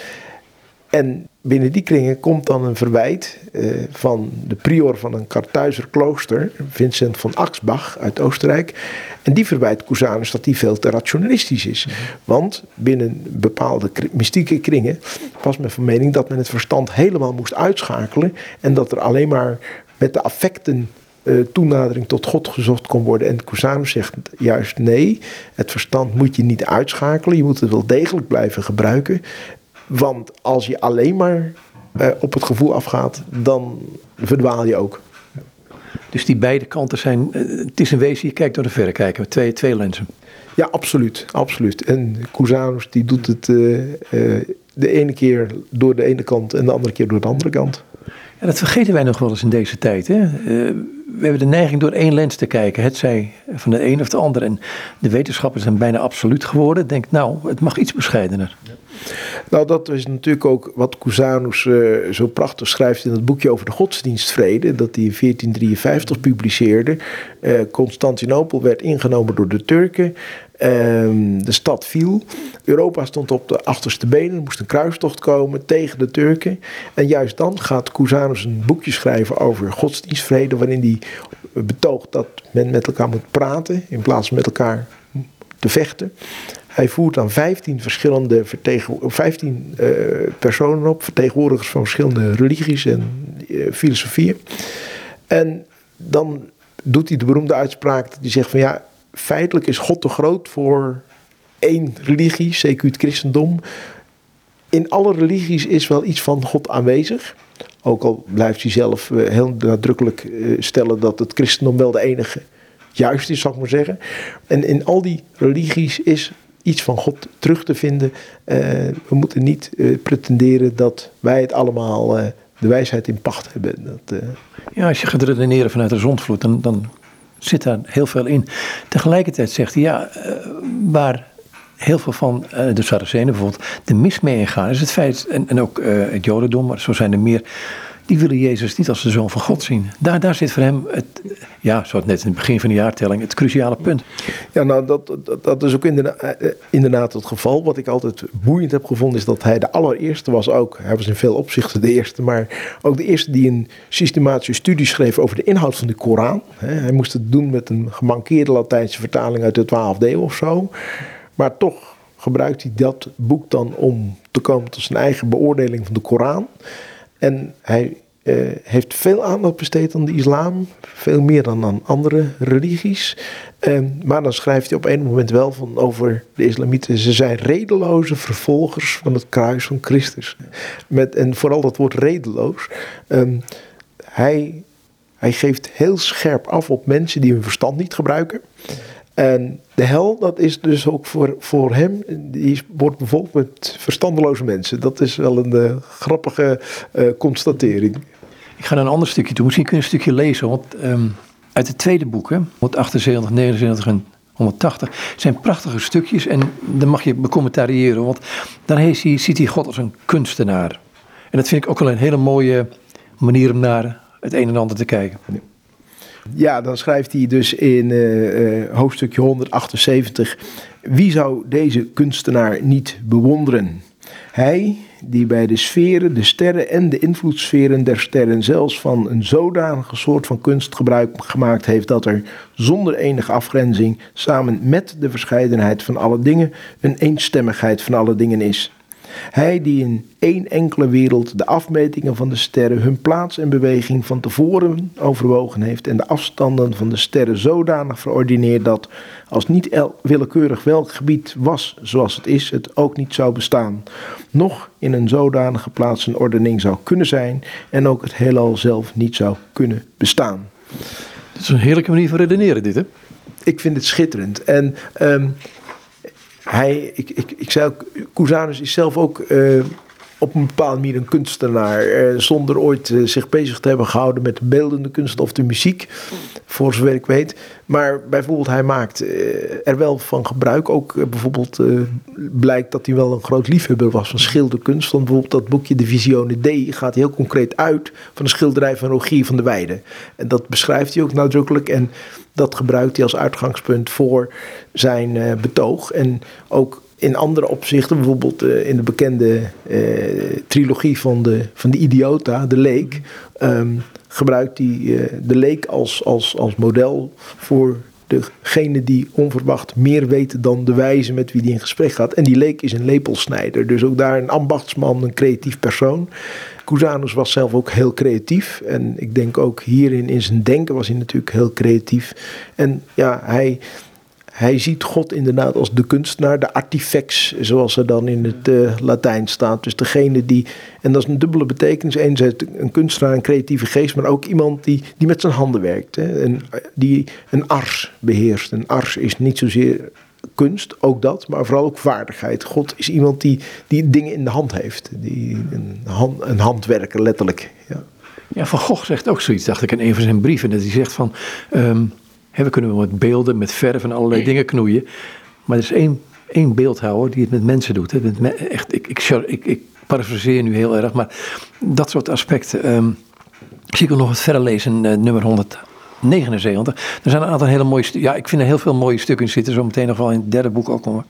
En binnen die kringen komt dan een verwijt uh, van de prior van een Kartuizer klooster, Vincent van Axbach uit Oostenrijk. En die verwijt Cusanus dat hij veel te rationalistisch is. Want binnen bepaalde mystieke kringen was men van mening dat men het verstand helemaal moest uitschakelen. En dat er alleen maar met de affecten uh, toenadering tot God gezocht kon worden. En Cusanus zegt juist nee, het verstand moet je niet uitschakelen. Je moet het wel degelijk blijven gebruiken. Want als je alleen maar uh, op het gevoel afgaat, dan verdwaal je ook. Dus die beide kanten zijn, uh, het is een wezen, je kijkt door de verrekijker, twee, twee lenzen. Ja, absoluut, absoluut. En Cusanus die doet het uh, de ene keer door de ene kant en de andere keer door de andere kant. Ja, dat vergeten wij nog wel eens in deze tijd. Hè? we hebben de neiging door één lens te kijken. Het zij van de een of de ander. En de wetenschappers zijn bijna absoluut geworden. Denk, nou, het mag iets bescheidener. Nou, dat is natuurlijk ook wat Cusanus uh, zo prachtig schrijft in het boekje over de godsdienstvrede. Dat hij in 1453 publiceerde. Uh, Constantinopel werd ingenomen door de Turken. Ehm, de stad viel. Europa stond op de achterste benen. Er moest een kruistocht komen tegen de Turken. En juist dan gaat Cusanus een boekje schrijven over godsdienstvrede. Waarin hij betoogt dat men met elkaar moet praten. In plaats van met elkaar te vechten. Hij voert dan 15 verschillende 15 uh, personen op. Vertegenwoordigers van verschillende religies en uh, filosofieën. En dan doet hij de beroemde uitspraak die zegt van ja feitelijk is God te groot voor één religie, zeker het christendom. In alle religies is wel iets van God aanwezig. Ook al blijft hij zelf eh, heel nadrukkelijk eh, stellen dat het christendom wel de enige juist is, zal ik maar zeggen. En in al die religies is iets van God terug te vinden. Uh, we moeten niet uh, pretenderen dat wij het allemaal uh, de wijsheid in pacht hebben. Dat, ja, als je gaat redeneren vanuit de zondvloed, dan, dan zit daar heel veel in. Tegelijkertijd zegt hij, ja, waar heel veel van de Saracenen bijvoorbeeld de mis mee ingaan, is het feit, en, en ook het Jodendom, maar zo zijn er meer, die willen Jezus niet als de zoon van God zien. Daar, daar zit voor hem, het, ja, zoals net in het begin van de jaartelling, het cruciale punt. Ja, nou, dat, dat, is ook inderdaad, inderdaad het geval. Wat ik altijd boeiend heb gevonden, is dat hij de allereerste was ook. Hij was in veel opzichten de eerste, maar ook de eerste die een systematische studie schreef over de inhoud van de Koran. Hij moest het doen met een gemankeerde Latijnse vertaling uit de 12e eeuw of zo. Maar toch gebruikt hij dat boek dan om te komen tot zijn eigen beoordeling van de Koran. En hij uh, heeft veel aandacht besteed aan de islam, veel meer dan aan andere religies. Maar dan schrijft hij op een moment wel van over de islamieten. Ze zijn redeloze vervolgers van het kruis van Christus. Met, en vooral dat woord redeloos. Um, hij, hij geeft heel scherp af op mensen die hun verstand niet gebruiken. En de hel, dat is dus ook voor, voor hem, die wordt bevolkt met verstandeloze mensen. Dat is wel een uh, grappige uh, constatering. Ik ga naar een ander stukje toe. Misschien kun je een stukje lezen. Want um, uit het tweede boek, hè, 178, 79 en 180, zijn prachtige stukjes. En dan mag je becommentariëren. Want dan heeft hij, ziet hij God als een kunstenaar. En dat vind ik ook wel een hele mooie manier om naar het een en ander te kijken. Ja, dan schrijft hij dus in uh, hoofdstukje 178: Wie zou deze kunstenaar niet bewonderen? Hij, die bij de sferen, de sterren en de invloedssferen der sterren zelfs van een zodanige soort van kunst gebruik gemaakt heeft dat er zonder enige afgrenzing, samen met de verscheidenheid van alle dingen, een eenstemmigheid van alle dingen is. Hij die in één enkele wereld de afmetingen van de sterren, hun plaats en beweging van tevoren overwogen heeft en de afstanden van de sterren zodanig verordineerd dat, als niet willekeurig welk gebied was zoals het is, het ook niet zou bestaan, noch in een zodanige plaats een ordening zou kunnen zijn en ook het heelal zelf niet zou kunnen bestaan. Het is een heerlijke manier van redeneren, dit hè? Ik vind het schitterend. En um, hij, ik, ik, ik zei ook, Cusanus is zelf ook uh, op een bepaalde manier een kunstenaar. Uh, zonder ooit uh, zich bezig te hebben gehouden met de beeldende kunst of de muziek, voor zover ik weet. Maar bijvoorbeeld, hij maakt er wel van gebruik. Ook bijvoorbeeld blijkt dat hij wel een groot liefhebber was van schilderkunst. Want bijvoorbeeld dat boekje De Visione D gaat heel concreet uit van de schilderij van Rogier van der Weijden. En dat beschrijft hij ook nadrukkelijk. En dat gebruikt hij als uitgangspunt voor zijn betoog. En ook in andere opzichten, bijvoorbeeld uh, in de bekende uh, trilogie van de, van de Idiota, de leek, um, gebruikt hij de leek als, als, als model voor degene die onverwacht meer weet dan de wijze met wie die in gesprek gaat. En die leek is een lepelsnijder, dus ook daar een ambachtsman, een creatief persoon. Cusanus was zelf ook heel creatief. En ik denk ook hierin in zijn denken was hij natuurlijk heel creatief. En ja, hij, hij ziet God inderdaad als de kunstenaar, de artifex, zoals er dan in het uh, Latijn staat. Dus degene die, en dat is een dubbele betekenis. Enerzijds een kunstenaar, een creatieve geest, maar ook iemand die, die met zijn handen werkt. Hè, en die een ars beheerst. Een ars is niet zozeer kunst, ook dat, maar vooral ook vaardigheid. God is iemand die, die dingen in de hand heeft. Die, een, een handwerker, letterlijk. Ja. ja, Van Gogh zegt ook zoiets, dacht ik in een van zijn brieven. Dat hij zegt van, um, we kunnen met beelden, met verf en allerlei dingen knoeien. Maar er is één, één beeldhouwer die het met mensen doet. Hè. Echt, ik, ik, ik, ik parafraseer nu heel erg, maar dat soort aspecten... Um, zie ik ook nog wat verder lezen, uh, nummer 100. 79. Er zijn een aantal hele mooie stukken. Ja, ik vind er heel veel mooie stukken in zitten. Zo meteen nog wel in het derde boek ook komen.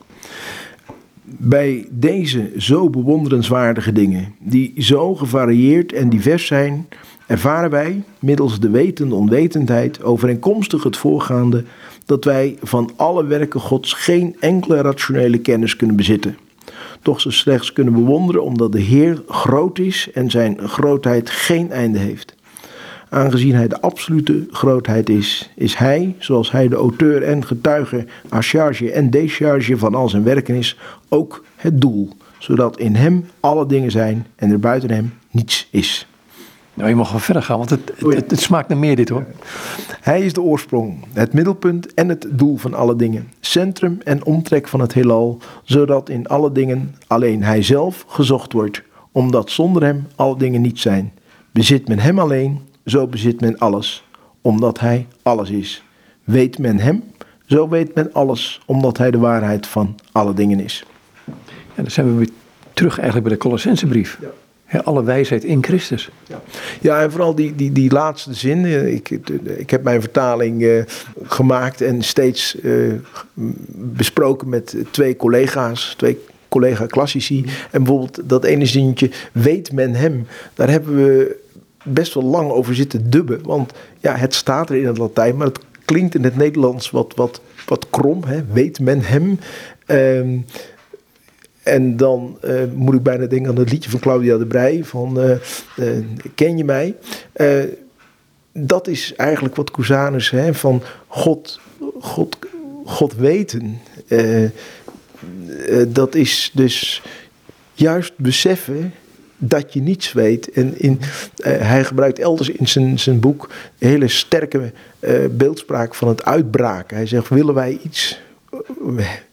Bij deze zo bewonderenswaardige dingen, die zo gevarieerd en divers zijn, ervaren wij, middels de wetende onwetendheid, overeenkomstig het voorgaande, dat wij van alle werken Gods geen enkele rationele kennis kunnen bezitten. Toch ze slechts kunnen bewonderen omdat de Heer groot is en zijn grootheid geen einde heeft. Aangezien hij de absolute grootheid is, is hij, zoals hij de auteur en getuige à charge en décharge van al zijn werken is, ook het doel, zodat in hem alle dingen zijn en er buiten hem niets is. Nou, je mag wel verder gaan, want het, het, het, smaakt naar meer dit hoor. Hij is de oorsprong, het middelpunt en het doel van alle dingen. Centrum en omtrek van het heelal, zodat in alle dingen alleen hij zelf gezocht wordt. Omdat zonder hem alle dingen niet zijn. Bezit men hem alleen, zo bezit men alles, omdat hij alles is. Weet men hem, zo weet men alles, omdat hij de waarheid van alle dingen is. En dan zijn we weer terug eigenlijk bij de Colossensebrief. Ja. Alle wijsheid in Christus. Ja, ja en vooral die, die, die laatste zin. Eh, ik, ik heb mijn vertaling uh, gemaakt en steeds uh, besproken met twee collega's, twee collega-klassici. En bijvoorbeeld dat ene zinnetje, weet men hem. Daar hebben we best wel lang over zitten dubben. Want ja, het staat er in het Latijn, maar het klinkt in het Nederlands wat, wat, wat krom. Hè? Weet men hem? Um, en dan uh, moet ik bijna denken aan het liedje van Claudia de Brij van uh, uh, Ken je mij? dat is eigenlijk wat Cusanus hè, van God, God, God weten. dat is dus juist beseffen dat je niets weet. En in, eh, hij gebruikt elders in zijn, zijn boek hele sterke uh, beeldspraak van het uitbraken. Hij zegt, willen wij iets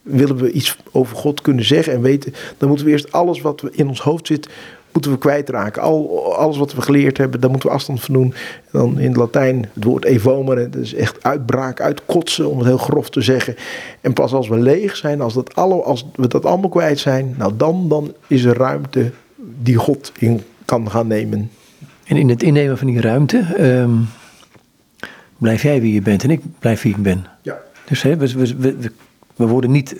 willen we iets over God kunnen zeggen en weten, dan moeten we eerst alles wat in ons hoofd zit, moeten we kwijtraken. Al, alles wat we geleerd hebben, daar moeten we afstand van doen. En dan in het Latijn het woord evomeren, dat is echt uitbraak, uitkotsen, om het heel grof te zeggen. En pas als we leeg zijn, als, dat alle, als we dat allemaal kwijt zijn, nou dan, dan is er ruimte die God in kan gaan nemen. En in het innemen van die ruimte, ehm, blijf jij wie je bent en ik blijf wie ik ben. Ja. Dus hè, we, we, we, we worden niet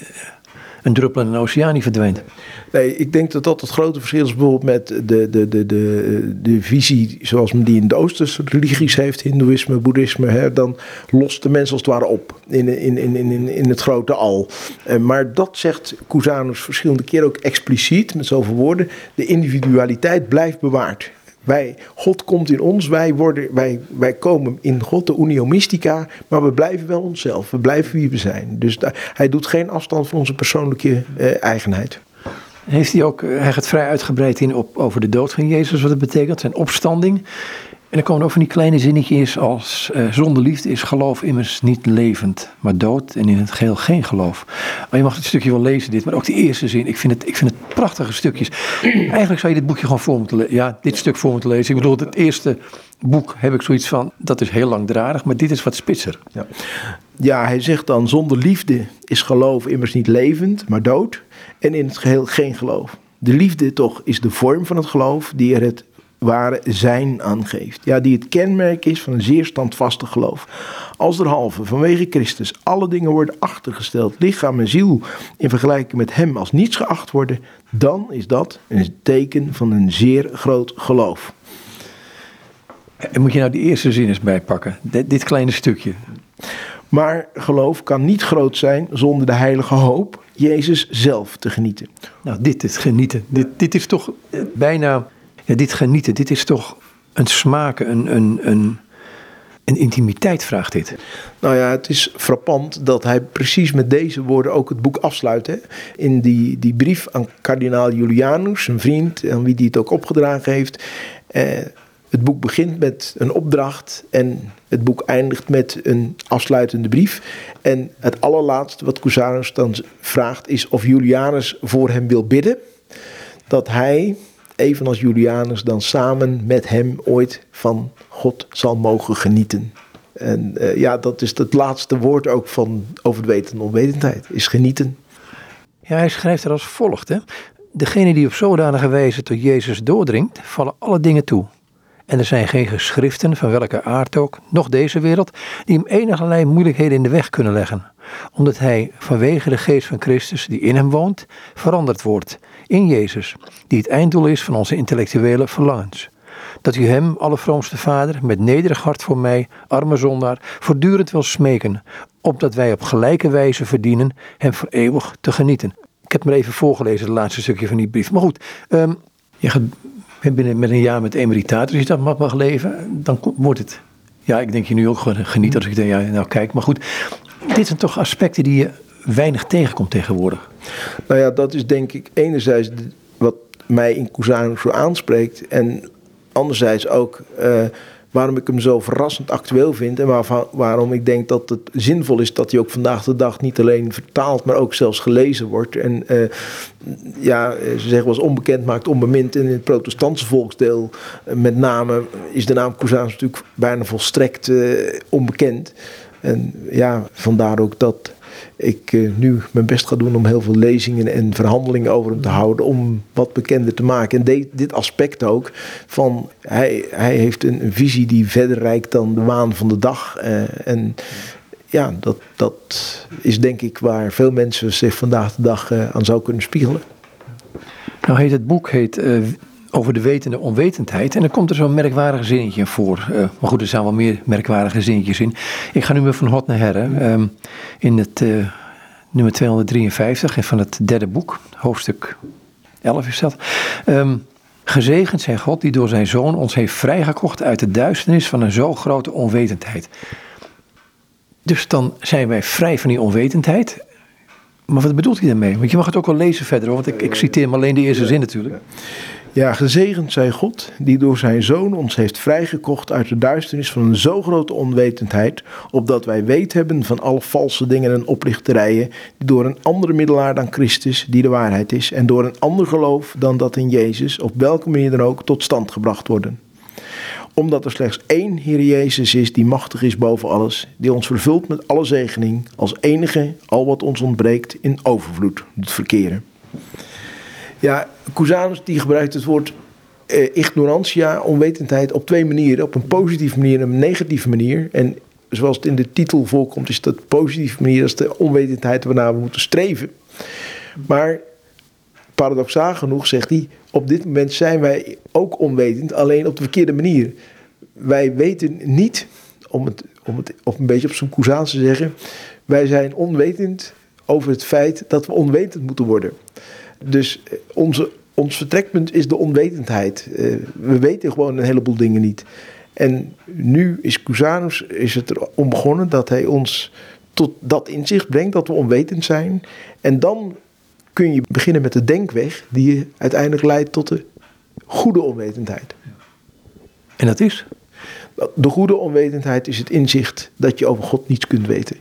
een druppel in een oceaan die verdwijnt. Nee, ik denk dat dat het grote verschil is bijvoorbeeld met de, de, de, de, de visie zoals men die in de Oosterse religies heeft, Hindoeïsme, Boeddhisme. Hè, dan lost de mens als het ware op in, in, in, in, in het grote al. Eh, maar dat zegt Cusanus verschillende keren ook expliciet, met zoveel woorden. De individualiteit blijft bewaard. Wij, God komt in ons, wij, worden, wij, wij komen in God, de unio mystica, maar we blijven wel onszelf. We blijven wie we zijn. Dus hij doet geen afstand van onze persoonlijke eh, eigenheid. Heeft hij ook, hij gaat vrij uitgebreid in op, over de dood van Jezus, wat het betekent, zijn opstanding. En dan komen ook van die kleine zinnetjes als uh, zonder liefde is geloof immers niet levend, maar dood en in het geheel geen geloof. Maar je mag het stukje wel lezen dit, maar ook die eerste zin, ik vind het, ik vind het prachtige stukjes. Eigenlijk zou je dit boekje gewoon voor moeten lezen, ja, dit stuk voor moeten lezen. Ik bedoel, het eerste boek heb ik zoiets van, dat is heel langdradig, maar dit is wat spitser. Ja. ja, hij zegt dan, zonder liefde is geloof immers niet levend, maar dood en in het geheel geen geloof. De liefde toch is de vorm van het geloof die er het ware zijn aangeeft. Ja, die het kenmerk is van een zeer standvastig geloof. Als derhalve vanwege Christus alle dingen worden achtergesteld, lichaam en ziel in vergelijking met hem als niets geacht worden, dan is dat een teken van een zeer groot geloof. En moet je nou die eerste zin eens bijpakken, dit, dit kleine stukje. Maar geloof kan niet groot zijn zonder de heilige hoop Jezus zelf te genieten. Nou, dit is genieten. Dit, dit is toch bijna dit genieten, dit is toch een smaken, een, een, een, een intimiteit vraagt dit. Nou ja, het is frappant dat hij precies met deze woorden ook het boek afsluit. Hè? In die, die brief aan kardinaal Julianus, een vriend, aan wie hij het ook opgedragen heeft. Eh, het boek begint met een opdracht en het boek eindigt met een afsluitende brief. En het allerlaatste wat Cusanus dan vraagt is of Julianus voor hem wil bidden. Dat hij evenals Julianus, dan samen met hem ooit van God zal mogen genieten. En uh, ja, dat is het laatste woord ook van over het weten en onwetendheid, is genieten. Ja, hij schrijft er als volgt. Hè? Degene die op zodanige wijze tot Jezus doordringt, vallen alle dingen toe. En er zijn geen geschriften, van welke aard ook, nog deze wereld, die hem enige moeilijkheden in de weg kunnen leggen. Omdat hij vanwege de geest van Christus, die in hem woont, veranderd wordt in Jezus, die het einddoel is van onze intellectuele verlangens. Dat u hem, allervroomste Vader, met nederig hart voor mij, arme zondaar, voortdurend wil smeken, opdat wij op gelijke wijze verdienen hem voor eeuwig te genieten. Ik heb maar even voorgelezen, het laatste stukje van die brief. Maar goed, um, je gaat binnen met een jaar met emeritaat, als je dat mag leven, dan wordt het. Ja, ik denk je nu ook gewoon geniet als ik denk, ja, nou kijk, maar goed. Dit zijn toch aspecten die je weinig tegenkomt tegenwoordig. Nou ja, dat is denk ik enerzijds wat mij in Cusanus zo aanspreekt. En anderzijds ook uh, waarom ik hem zo verrassend actueel vind. En waar, waarom ik denk dat het zinvol is dat hij ook vandaag de dag niet alleen vertaald, maar ook zelfs gelezen wordt. En uh, ja, ze zeggen eens onbekend maakt onbemind. in het protestantse volksdeel met name is de naam Cusanus natuurlijk bijna volstrekt onbekend. En ja, vandaar ook dat ik uh, nu mijn best ga doen om heel veel lezingen en verhandelingen over hem te houden. Om wat bekender te maken. En dit aspect ook van hij, hij heeft een, visie die verder reikt dan de waan van de dag. Uh, en ja, dat, dat is denk ik waar veel mensen zich vandaag de dag uh, aan zou kunnen spiegelen. Nou heet het boek heet over de wetende onwetendheid. En dan komt er zo'n merkwaardig zinnetje voor. Uh, maar goed, er zijn wel meer merkwaardige zinnetjes in. Ik ga nu maar van hot naar her. Um, in het uh, nummer 253 van het derde boek, hoofdstuk 11 is dat. Um, gezegend zijn God die door zijn zoon ons heeft vrijgekocht uit de duisternis van een zo grote onwetendheid. Dus dan zijn wij vrij van die onwetendheid. Maar wat bedoelt hij daarmee? Want je mag het ook wel lezen verder, want ik, ik citeer maar alleen de eerste zin natuurlijk. Ja, gezegend zij God, die door zijn zoon ons heeft vrijgekocht uit de duisternis van een zo grote onwetendheid, opdat wij weet hebben van alle valse dingen en oplichterijen, die door een andere middelaar dan Christus, die de waarheid is, en door een ander geloof dan dat in Jezus, op welke manier dan ook, tot stand gebracht worden omdat er slechts één Heer Jezus is die machtig is boven alles, die ons vervult met alle zegening, als enige al wat ons ontbreekt in overvloed het verkeren. Ja, Cusanus die gebruikt het woord eh, ignorantia, onwetendheid, op twee manieren. Op een positieve manier en een negatieve manier. En zoals het in de titel voorkomt, is dat positieve manier, dat is de onwetendheid waarnaar we moeten streven. Maar paradoxaal genoeg zegt hij, op dit moment zijn wij ook onwetend, alleen op de verkeerde manier. Wij weten niet, om het, om het op een beetje op zo'n Cusaans te zeggen, wij zijn onwetend over het feit dat we onwetend moeten worden. Dus eh, onze, ons vertrekpunt is de onwetendheid. Uh, we weten gewoon een heleboel dingen niet. En nu is Cusanus is het erom begonnen dat hij ons tot dat inzicht brengt dat we onwetend zijn. En dan kun je beginnen met de denkweg die je uiteindelijk leidt tot de goede onwetendheid. En dat is? De goede onwetendheid is het inzicht dat je over God niets kunt weten.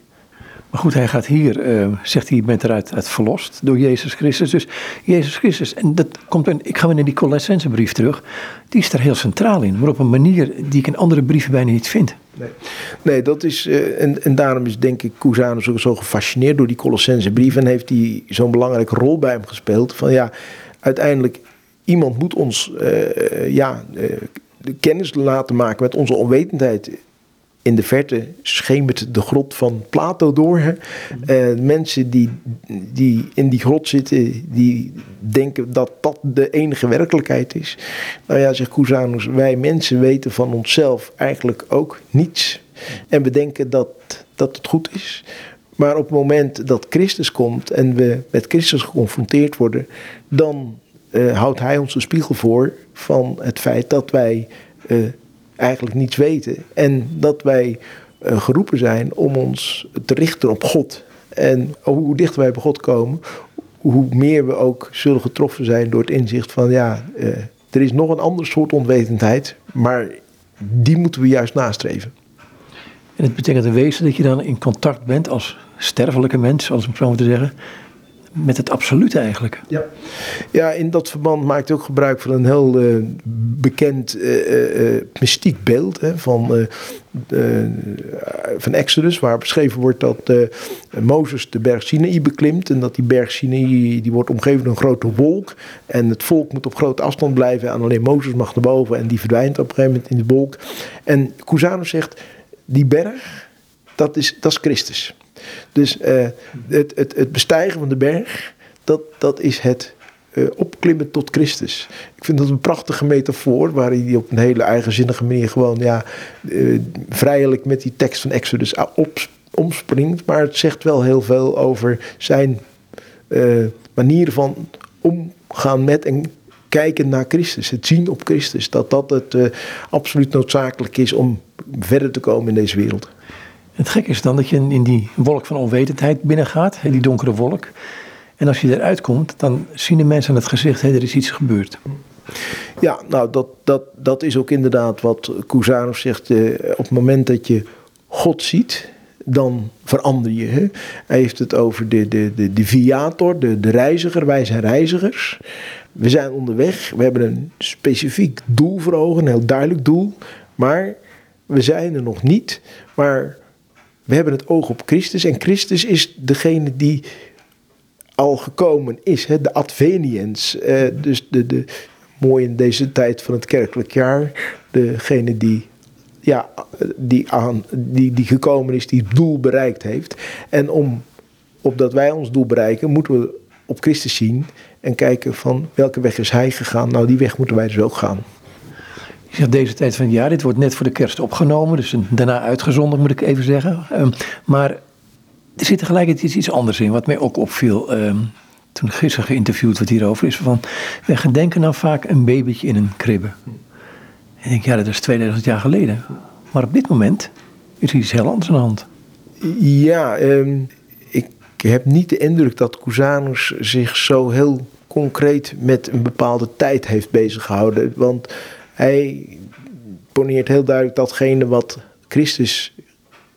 Maar goed, hij gaat hier, uh, zegt hij, bent eruit uit verlost door Jezus Christus. Dus Jezus Christus, en dat komt, ik ga weer naar die Colossensebrief terug, die is daar heel centraal in, maar op een manier die ik in andere brieven bijna niet vind. Nee, nee dat is, uh, en, en daarom is denk ik Cusanus ook zo gefascineerd door die Colossensebrief en heeft hij zo'n belangrijke rol bij hem gespeeld. Van ja, uiteindelijk, iemand moet ons, uh, ja, de kennis laten maken met onze onwetendheid in de verte schemert de grot van Plato door. Hè? Uh, mensen die, die in die grot zitten, die denken dat dat de enige werkelijkheid is. Nou ja, zegt Cusanus, wij mensen weten van onszelf eigenlijk ook niets. En we denken dat, dat het goed is. Maar op het moment dat Christus komt en we met Christus geconfronteerd worden, dan uh, houdt hij ons de spiegel voor van het feit dat wij uh, eigenlijk niets weten. En dat wij uh, geroepen zijn om ons te richten op God. En hoe dichter wij bij God komen, hoe meer we ook zullen getroffen zijn door het inzicht van ja, uh, er is nog een ander soort onwetendheid, maar die moeten we juist nastreven. En het betekent in wezen dat je dan in contact bent als sterfelijke mens, als ik zo te zeggen, met het absolute eigenlijk. Ja, ja in dat verband maakt ook gebruik van een heel uh, bekend uh, uh, mystiek beeld hè, van, van Exodus, waar beschreven wordt dat Mozes de berg Sinaï beklimt en dat die berg Sinaï die wordt omgeven door een grote wolk en het volk moet op grote afstand blijven en alleen Mozes mag naar boven en die verdwijnt op een gegeven moment in de wolk. En Cusanus zegt, die berg, dat is, dat is Christus. Dus uh, het, het, het bestijgen van de berg, dat, dat is het uh, opklimmen tot Christus. Ik vind dat een prachtige metafoor, waar hij op een hele eigenzinnige manier gewoon ja, uh, vrijelijk met die tekst van Exodus op, omspringt. Maar het zegt wel heel veel over zijn manier van omgaan met en kijken naar Christus. Het zien op Christus. Dat dat het absoluut noodzakelijk is om verder te komen in deze wereld. Het gekke is dan dat je in die wolk van onwetendheid binnengaat, die donkere wolk. En als je eruit komt, dan zien de mensen aan het gezicht, er is iets gebeurd. Ja, nou, dat, dat, dat is ook inderdaad wat Cusanus zegt. Eh, op het moment dat je God ziet, dan verander je. Hè? Hij heeft het over de, de, de, de viator, de, de reiziger. Wij zijn reizigers. We zijn onderweg. We hebben een specifiek doel voor ogen, een heel duidelijk doel. Maar we zijn er nog niet. Maar we hebben het oog op Christus en Christus is degene die al gekomen is, hè, de adveniens. Uh, dus de, de, mooi in deze tijd van het kerkelijk jaar, degene die, ja, die, aan, die, die gekomen is, die het doel bereikt heeft. En om, opdat wij ons doel bereiken, moeten we op Christus zien en kijken van welke weg is hij gegaan. Nou, die weg moeten wij dus ook gaan. Je zegt deze tijd van het jaar, dit wordt net voor de kerst opgenomen, dus daarna uitgezonden moet ik even zeggen. Um, maar er zit tegelijkertijd iets anders in, wat mij ook opviel. Um, toen gisteren geïnterviewd werd hierover, is van, we gedenken nou vaak een babytje in een kribbe. En ik denk, ja, dat is 2000 jaar geleden. Maar op dit moment is er iets heel anders aan de hand. Ja, um, ik heb niet de indruk dat Cusanus zich zo heel concreet met een bepaalde tijd heeft bezig gehouden. Want hij poneert heel duidelijk datgene wat Christus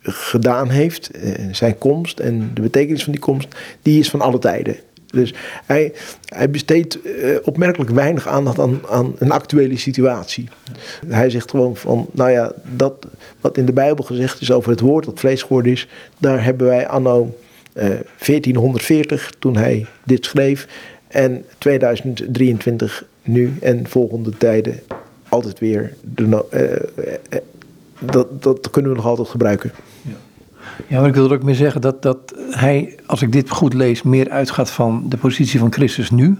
gedaan heeft, eh, zijn komst en de betekenis van die komst, die is van alle tijden. Dus hij, hij besteedt uh, opmerkelijk weinig aandacht aan, aan een actuele situatie. Hij zegt gewoon van, nou ja, dat wat in de Bijbel gezegd is over het woord dat vlees geworden is, daar hebben wij anno uh, 1440, toen hij dit schreef, en 2023 nu en volgende tijden altijd weer, de, uh, dat, dat kunnen we nog altijd gebruiken. Ja, maar ik wil er ook mee zeggen dat, dat hij, als ik dit goed lees, meer uitgaat van de positie van Christus nu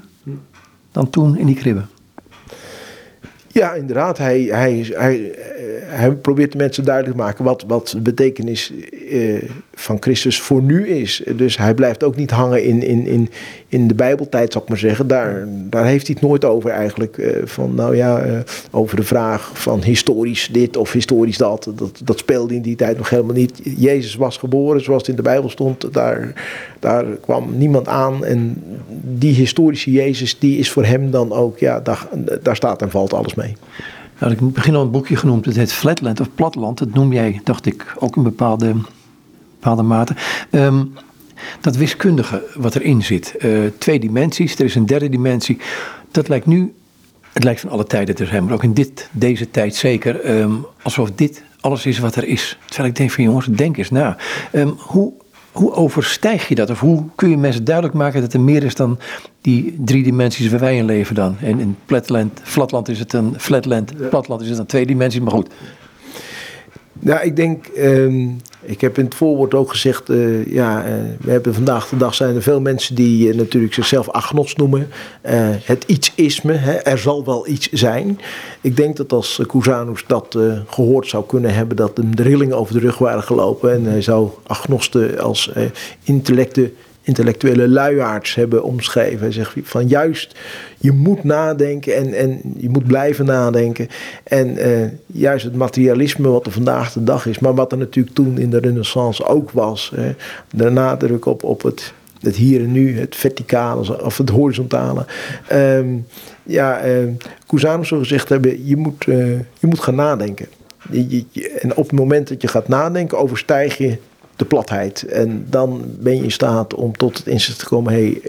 dan toen in die kribben. Ja, inderdaad. Hij, hij, hij, hij probeert de mensen duidelijk te maken wat, wat de betekenis van Christus voor nu is. Dus hij blijft ook niet hangen in, in, in, in de Bijbeltijd, zal ik maar zeggen. Daar, daar heeft hij het nooit over eigenlijk. Uh, van nou ja, uh, over de vraag van historisch dit of historisch dat. dat. Dat speelde in die tijd nog helemaal niet. Jezus was geboren zoals het in de Bijbel stond. Daar, daar kwam niemand aan. En die historische Jezus, die is voor hem dan ook, ja, daar, daar staat en valt alles mee. Nou, ik begin al een boekje genoemd, het heet Flatland of Platland. Dat noem jij, dacht ik, ook in bepaalde, bepaalde mate. Um, dat wiskundige wat erin zit. Uh, twee dimensies, er is een derde dimensie. Dat lijkt nu, het lijkt van alle tijden te zijn, maar ook in dit, deze tijd zeker, um, alsof dit alles is wat er is. Terwijl ik denk van jongens, denk eens na. Um, hoe hoe overstijg je dat? Of hoe kun je mensen duidelijk maken dat er meer is dan die drie dimensies waar wij in leven dan? En in platland, flatland is het een flatland, platland is het dan twee dimensies, maar goed. Nou, ik denk, um, ik heb in het voorwoord ook gezegd, uh, ja, uh, we hebben vandaag de dag zijn er veel mensen die uh, natuurlijk zichzelf agnos noemen. het iets is me, hè, er zal wel iets zijn. Ik denk dat als Cusanus dat gehoord zou kunnen hebben, dat hem de rillingen over de rug waren gelopen. En hij zou agnosten als intellecten intellectuele luiaards hebben omschreven. Hij zegt van juist, je moet nadenken en, en je moet blijven nadenken. En uh, juist het materialisme wat er vandaag de dag is, maar wat er natuurlijk toen in de renaissance ook was. Hè, de nadruk op, op het, het hier en nu, het verticale of het horizontale. Um, ja, uh, Cusanus zou gezegd hebben, je moet, uh, je moet gaan nadenken. En op het moment dat je gaat nadenken, overstijg je de platheid. En dan ben je in staat om tot het inzicht te komen: hey,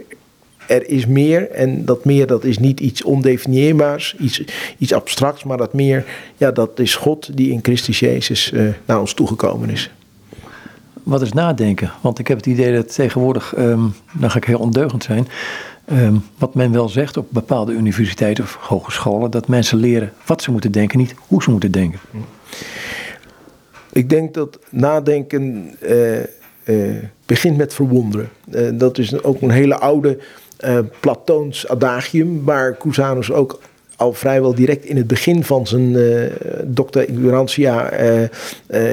er is meer. En dat meer dat is niet iets ondefinieerbaars, iets, iets abstracts, maar dat meer, ja, dat is God die in Christus Jezus uh, naar ons toegekomen is. Wat is nadenken? Want ik heb het idee dat tegenwoordig, um, dan ga ik heel ondeugend zijn, um, wat men wel zegt op bepaalde universiteiten of hogescholen, dat mensen leren wat ze moeten denken, niet hoe ze moeten denken. Ik denk dat nadenken uh, uh, begint met verwonderen. Uh, dat is ook een hele oude Platoons adagium, waar Cusanus ook al vrijwel direct in het begin van zijn doctor ignorantia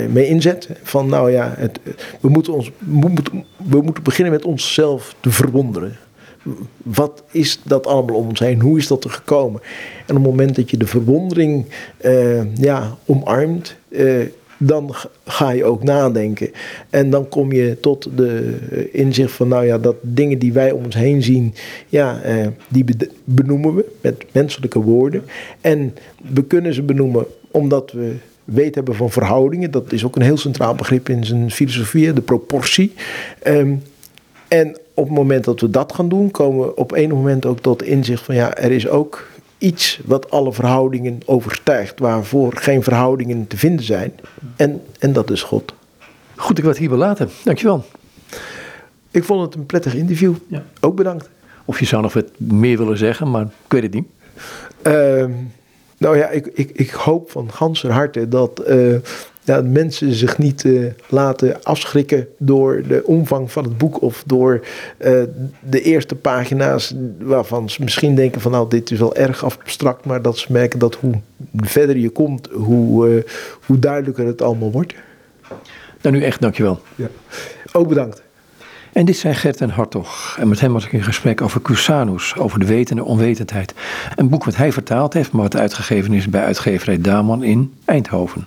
mee inzet. Van nou ja, het, we, moeten ons, we, moeten, we moeten beginnen met onszelf te verwonderen. Wat is dat allemaal om ons heen? Hoe is dat er gekomen? En op het moment dat je de verwondering ja, omarmt, dan ga je ook nadenken. En dan kom je tot de inzicht van, nou ja, dat dingen die wij om ons heen zien, ja, eh, die benoemen we met menselijke woorden. En we kunnen ze benoemen omdat we weten hebben van verhoudingen. Dat is ook een heel centraal begrip in zijn filosofie, de proportie. Um, en op het moment dat we dat gaan doen, komen we op een moment ook tot inzicht van, ja, er is ook iets wat alle verhoudingen overstijgt, waarvoor geen verhoudingen te vinden zijn. En, en dat is God. Goed, ik wil het hier laten. Dankjewel. Ik vond het een prettig interview. Ja. Ook bedankt. Of je zou nog wat meer willen zeggen, maar ik weet het niet. Uh, nou ja, ik, ik, ik hoop van ganser harte dat uh, ja, mensen zich niet uh, laten afschrikken door de omvang van het boek of door uh, de eerste pagina's waarvan ze misschien denken van nou dit is wel erg abstract, maar dat ze merken dat hoe verder je komt, hoe, uh, hoe duidelijker het allemaal wordt. Nou nu echt, dankjewel. Ja. Ook bedankt. En dit zijn Gert en Hartog. En met hem was ik in gesprek over Cusanus, over de wetende onwetendheid. Een boek wat hij vertaald heeft, maar wat uitgegeven is bij uitgeverij Daman in Eindhoven.